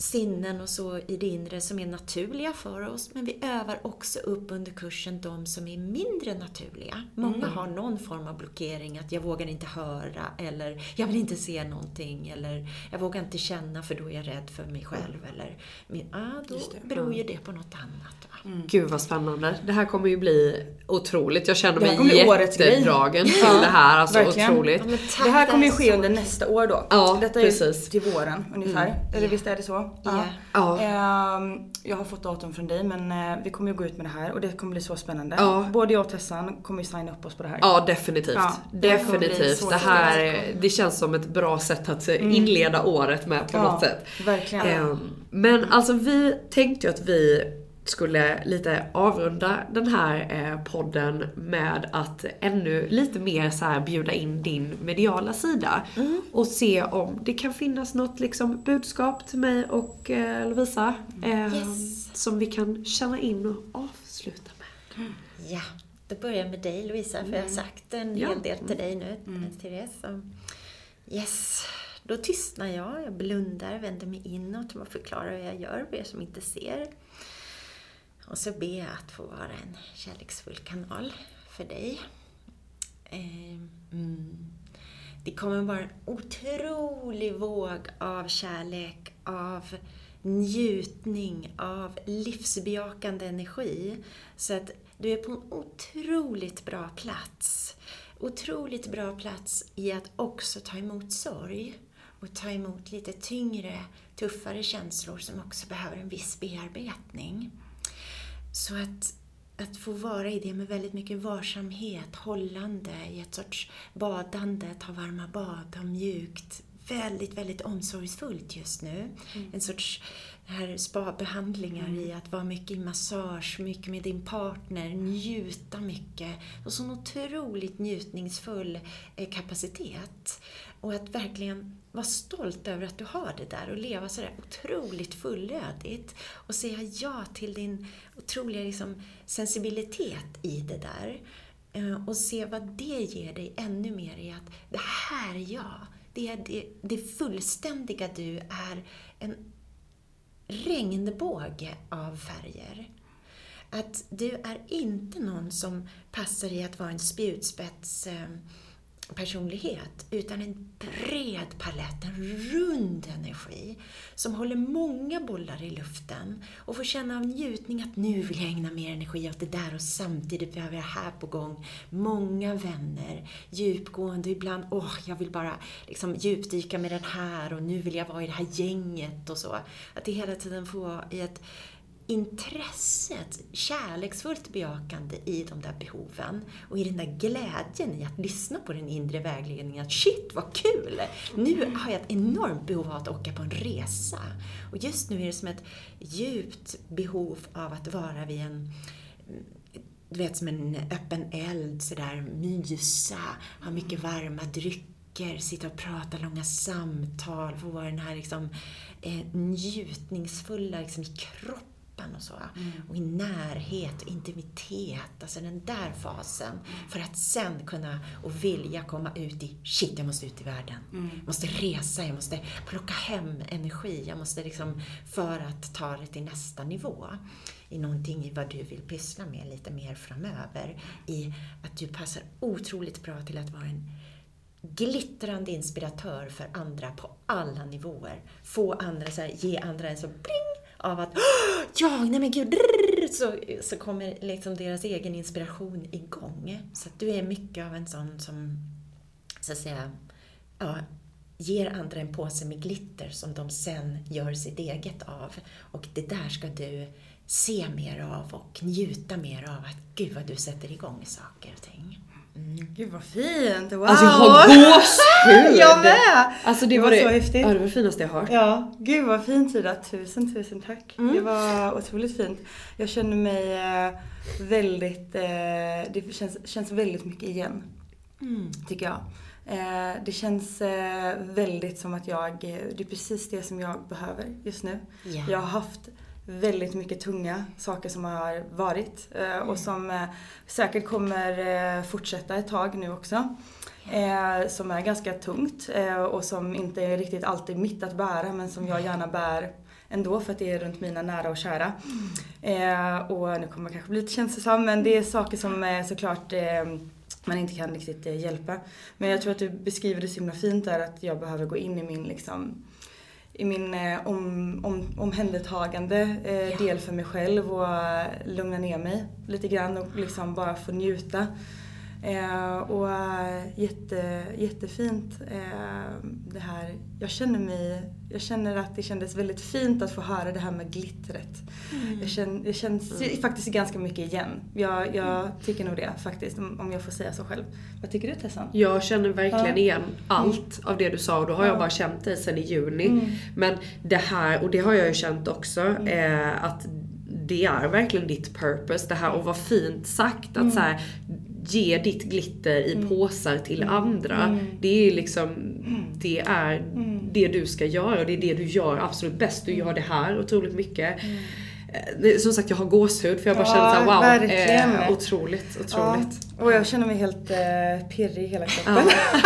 sinnen och så i det inre som är naturliga för oss, men vi övar också upp under kursen de som är mindre naturliga. Många har någon form av blockering, att jag vågar inte höra, eller jag vill inte se någonting, eller jag vågar inte känna för då är jag rädd för mig själv, eller min, ah, då beror ju det på något annat. Va? Gud vad spännande. Det här kommer ju bli otroligt. Jag känner Det mig jättedragen till det här. Alltså verkligen. otroligt. Ja, Det här kommer ju ske under nästa år då. Ja, Detta är precis. till våren ungefär. Eller visst är det så? Ja. Ja. Ehm, jag har fått datum från dig men eh, vi kommer ju gå ut med det här och det kommer bli så spännande. Ja. Både jag och Tessan kommer ju signa upp oss på det här. Ja, definitivt. Ja, det definitivt. Det här, det känns som ett bra sätt att inleda året med på Ja, något sätt. verkligen. Ehm, Men alltså vi tänkte ju att vi skulle lite avrunda den här eh, podden med att ännu lite mer så här bjuda in din mediala sida. Och se om det kan finnas något liksom budskap till mig och eh, Lovisa. eh, Yes. Som vi kan känna in och avsluta med. Ja, då börjar jag med dig Lovisa, för jag har sagt en Ja. hel del till dig nu, Therese. Så, yes, då tystnar jag, jag blundar, vänder mig inåt och förklarar hur jag gör för er som inte ser. Och så ber jag att få vara en kärleksfull kanal för dig. Ehm, mm. Det kommer vara en otrolig våg av kärlek, av njutning, av livsbejakande energi. Så att du är på en otroligt bra plats. Otroligt bra plats i att också ta emot sorg och ta emot lite tyngre, tuffare känslor som också behöver en viss bearbetning. Så att, att få vara i det med väldigt mycket varsamhet, hållande, i ett sorts badande, ta varma bad, ha mjukt, väldigt, väldigt omsorgsfullt just nu. En sorts här spabehandlingar i att vara mycket i massage, mycket med din partner, njuta mycket. Och sån otroligt njutningsfull eh, kapacitet. Och att verkligen vara stolt över att du har det där och leva sådär otroligt fullödigt. Och säga ja till din otroliga liksom, sensibilitet i det där. Eh, och se vad det ger dig ännu mer i att det här är jag. Det, är det, det fullständiga du är en regnbåge av färger. Att du är inte någon som passar i att vara en spjutspets eh, personlighet, utan en bred palett, en rund energi som håller många bollar i luften och får känna av njutning att nu vill jag ägna mer energi åt det där och samtidigt behöver jag här på gång många vänner, djupgående, ibland åh, oh, jag vill bara liksom djupdyka med den här och nu vill jag vara i det här gänget och så. Att det hela tiden får vara i ett intresset, kärleksfullt bejakande i de där behoven och i den där glädjen i att lyssna på den inre vägledningen. Att shit vad kul! Nu har jag ett enormt behov av att åka på en resa. Och just nu är det som ett djupt behov av att vara vid en du vet, som en öppen eld, sådär mysa, ha mycket varma drycker, sitta och prata långa samtal, få vara den här liksom, eh, njutningsfulla liksom, i kroppen kroppen och så. Mm. Och i närhet och intimitet, alltså den där fasen. För att sen kunna och vilja komma ut i, shit jag måste ut i världen. Mm. Jag måste resa, jag måste plocka hem energi, jag måste liksom, för att ta det till nästa nivå. I någonting i vad du vill pyssla med lite mer framöver. I att du passar otroligt bra till att vara en glittrande inspiratör för andra på alla nivåer. Få andra, så här, ge andra en så bling av att ja, nej men gud, så, så kommer liksom deras egen inspiration igång. Så att du är mycket av en sån som, så att säga, ja, ger andra en påse med glitter som de sen gör sitt eget av. Och det där ska du se mer av och njuta mer av. Att gud vad du sätter igång saker och ting. Mm. Gud vad fint! Wow! Alltså jag har gåshud! jag med! Alltså det, det var, var det, så häftigt. Ja, det var det finaste jag hört. Ja, gud vad fint Ida. Tusen, tusen tack. Mm. Det var otroligt fint. Jag känner mig eh, väldigt, eh, det känns, känns väldigt mycket igen. Mm. Tycker jag. Eh, det känns väldigt som att jag, det är precis det som jag behöver just nu. Yeah. Jag har haft väldigt mycket tunga saker som har varit eh, och mm. som eh, säkert kommer eh, fortsätta ett tag nu också. Som är ganska tungt och som inte är riktigt alltid mitt att bära men som jag gärna bär ändå för att det är runt mina nära och kära. Mm. Och nu kommer jag kanske bli lite känslosam men det är saker som såklart man inte kan riktigt hjälpa. Men jag tror att du beskriver det så himla fint där att jag behöver gå in i min liksom i min eh, om, om, omhändertagande eh, ja. del för mig själv och eh, lugna ner mig lite grann och liksom bara få njuta. Eh, och eh, jätte, jättefint eh, det här. Jag känner mig, jag känner att det kändes väldigt fint att få höra det här med glittret. Mm. Jag, känner, jag känns mm. faktiskt ganska mycket igen. Jag, jag mm. tycker nog det faktiskt, om jag får säga så själv. Vad tycker du Tessan? Jag känner verkligen ja. igen allt av det du sa och då har ja. jag bara känt dig sedan i juni. Mm. Men det här, och det har jag ju känt också, mm. eh, att det är verkligen ditt purpose. Det här och vad fint sagt att mm. så här, ge ditt glitter i mm. påsar till mm. andra. Mm. Det är liksom, mm. det är mm. Det du ska göra och det är det du gör absolut bäst. Du gör det här otroligt mycket. Eh, som sagt jag har gåshud för jag bara ja, känner såhär wow, verkligen. eh, otroligt, otroligt. Ja. Och jag känner mig helt eh, pirrig i hela kroppen. Ja.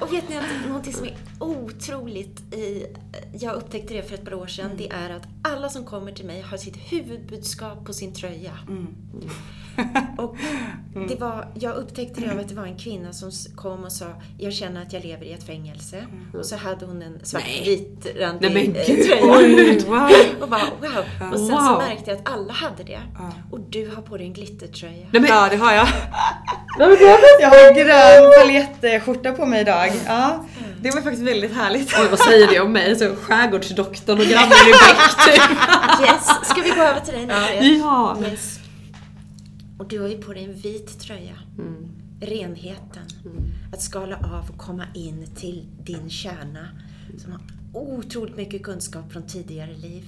och vet ni att någonting som är otroligt, i, jag upptäckte det för ett par år sedan, mm. det är att alla som kommer till mig har sitt huvudbudskap på sin tröja. Mm. och det var, jag upptäckte det av att det var en kvinna som kom och sa Jag känner att jag lever i ett fängelse. Mm. Och så hade hon en svartvit randig eh, tröja. Oj, wow. och bara wow. Och sen wow. så märkte jag att alla hade det. Och du har på dig en glittertröja. Nej, men, ja, det har jag. Jag har grön paljettskjorta på mig idag. Ja. Mm. Det var faktiskt väldigt härligt. Oj, vad säger det om mig? Så skärgårdsdoktorn och grannen i Beck typ. Yes, ska vi gå över till dig nu? Ja. Yes. Och du har ju på dig en vit tröja. Mm. Renheten. Mm. Att skala av och komma in till din kärna. Som har otroligt mycket kunskap från tidigare liv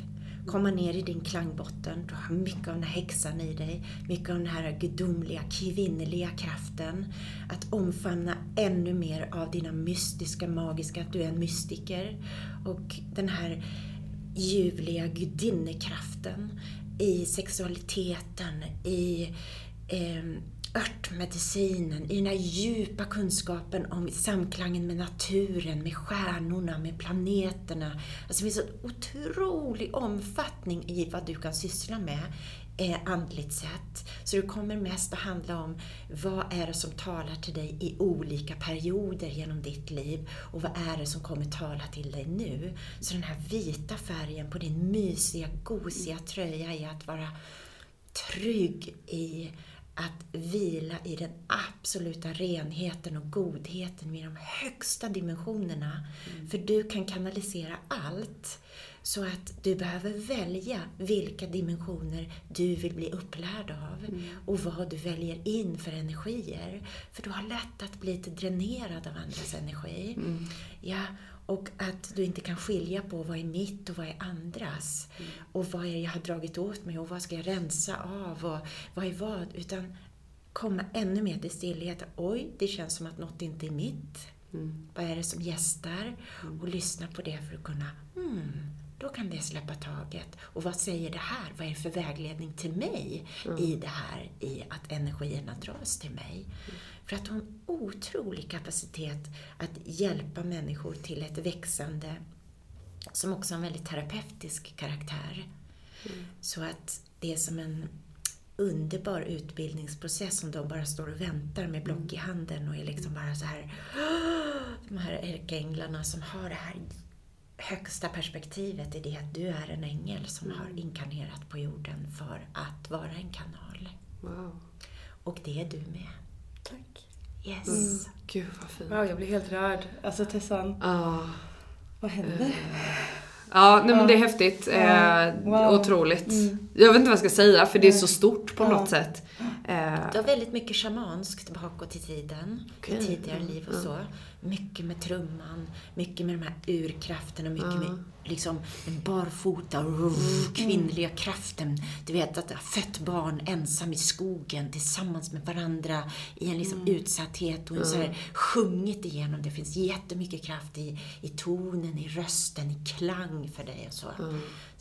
komma ner i din klangbotten. Du har mycket av den här häxan i dig, mycket av den här gudomliga, kvinnliga kraften. Att omfamna ännu mer av dina mystiska, magiska, att du är en mystiker. Och den här ljuvliga gudinnekraften i sexualiteten, i eh, örtmedicinen, i den här djupa kunskapen om samklangen med naturen, med stjärnorna, med planeterna. Alltså det finns en otrolig omfattning i vad du kan syssla med eh, andligt sett. Så det kommer mest att handla om vad är det som talar till dig i olika perioder genom ditt liv och vad är det som kommer tala till dig nu. Så den här vita färgen på din mysiga, gosiga tröja är att vara trygg i att vila i den absoluta renheten och godheten med de högsta dimensionerna. Mm. För du kan kanalisera allt. Så att du behöver välja vilka dimensioner du vill bli upplärd av mm. och vad du väljer in för energier. För du har lätt att bli lite dränerad av andras energi. Mm. Ja, och att du inte kan skilja på vad är mitt och vad är andras. Mm. Och vad är det jag har dragit åt mig och vad ska jag rensa av och vad är vad. Utan komma ännu mer till stillhet. Oj, det känns som att något inte är mitt. Mm. Vad är det som gästar? Mm. Och lyssna på det för att kunna, hmm, då kan det släppa taget. Och vad säger det här? Vad är det för vägledning till mig mm. i det här, i att energierna dras till mig? Mm. För att ha en otrolig kapacitet att hjälpa människor till ett växande, som också har en väldigt terapeutisk karaktär. Mm. Så att det är som en underbar utbildningsprocess som de bara står och väntar med block i handen och är liksom bara så här de här ärkeänglarna som har det här högsta perspektivet i det att du är en ängel som har inkarnerat på jorden för att vara en kanal. Wow. Och det är du med. Tack. Yes. Mm. Gud vad fint. Wow, jag blir helt rörd. Alltså Tessan. Ah. Vad händer? Uh. Ja, nej, men det är häftigt. Eh, wow. Otroligt. Mm. Jag vet inte vad jag ska säga för det är så stort på något sätt. Eh. Du har väldigt mycket shamanskt bakåt i tiden. Okay. I tidigare liv och så. Mycket med trumman, mycket med de här urkrafterna, mycket med liksom barfota, mm. kvinnliga kraften. Du vet att ha fött barn ensam i skogen tillsammans med varandra i en liksom mm. utsatthet och en så här, sjungit igenom. Det finns jättemycket kraft i, i tonen, i rösten, i klang för dig och så.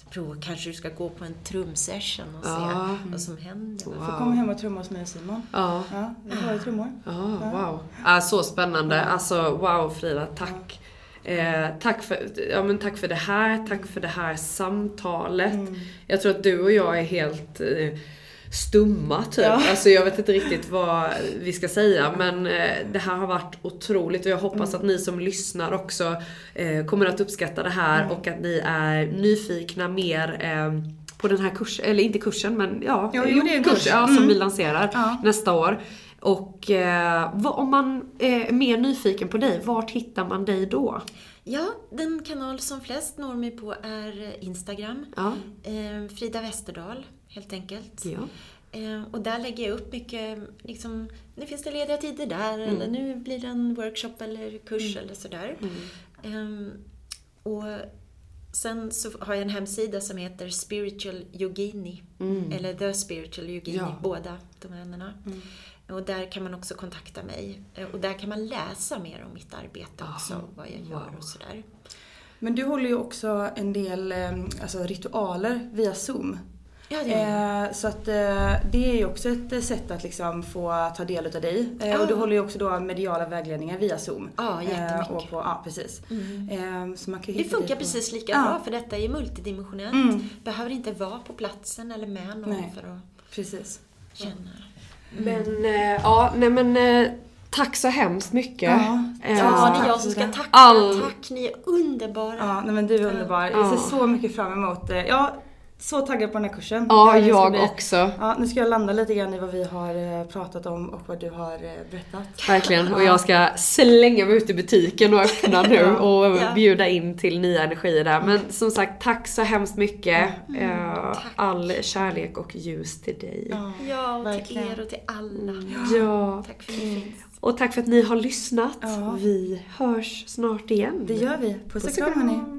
Prova, kanske du ska gå på en trumsession och ja. se vad som händer. Wow. Du får komma hem och trumma hos mig Simon. Ja. ja vi har ju trummor. Ja, wow. Ja, så spännande. Alltså wow Frida, tack. Eh, tack, för, ja, men tack för det här, tack för det här samtalet. Mm. Jag tror att du och jag är helt eh, stumma typ. Ja. Alltså jag vet inte riktigt vad vi ska säga men eh, det här har varit otroligt och jag hoppas mm. att ni som lyssnar också eh, kommer att uppskatta det här mm. och att ni är nyfikna mer eh, på den här kursen, eller inte kursen men ja, jo, jo, det är en kurs, ja, som vi mm. lanserar ja. nästa år. Och eh, vad, om man är mer nyfiken på dig, vart hittar man dig då? Ja, den kanal som flest når mig på är Instagram. Ja. Frida Westerdahl, helt enkelt. Ja. Eh, och där lägger jag upp mycket, liksom, nu finns det lediga tider där, mm. eller nu blir det en workshop eller kurs mm. eller sådär. Mm. Eh, och Sen så har jag en hemsida som heter Spiritual Yogini, mm. eller The Spiritual Yogini, ja. båda domänerna. Mm. Och där kan man också kontakta mig. Eh, och där kan man läsa mer om mitt arbete också, Aha, vad jag gör och sådär. Men du håller ju också en del eh, alltså, ritualer via Zoom. Ja, det eh, så att eh, det är ju också ett sätt att liksom få ta del av dig. Eh, ah. Och du håller ju också då mediala vägledningar via Zoom. Ja, jättemycket. och på, ja, precis. Mm. så man kan det funkar precis lika ja. bra för detta är multidimensionellt. Mm. Behöver inte vara på platsen eller med någon Nej. för att precis. känna. Men eh, ja, nej men eh, Tack så hemskt mycket. Ja, eh, ja det är jag som ska tacka. All... Tack, ni är underbara. Ja, nej men du är underbar. Jag ser så mycket fram emot det. Ja, så taggad på den här kursen. Ja, jag bli, också. Ja, nu ska jag landa lite grann i vad vi har eh, pratat om och vad du har eh, berättat. Verkligen, och jag ska slänga mig ut i butiken och öppna nu och ja. bjuda in till nya energier där. Men som sagt, tack så hemskt mycket. Mm, uh, all kärlek och ljus till dig. Ja, och verkligen. till er och till alla. Mm. Ja. Tack för att ni finns. Och tack för att ni har lyssnat. Ja. Vi hörs snart igen. Det gör vi. Puss och kram hörni.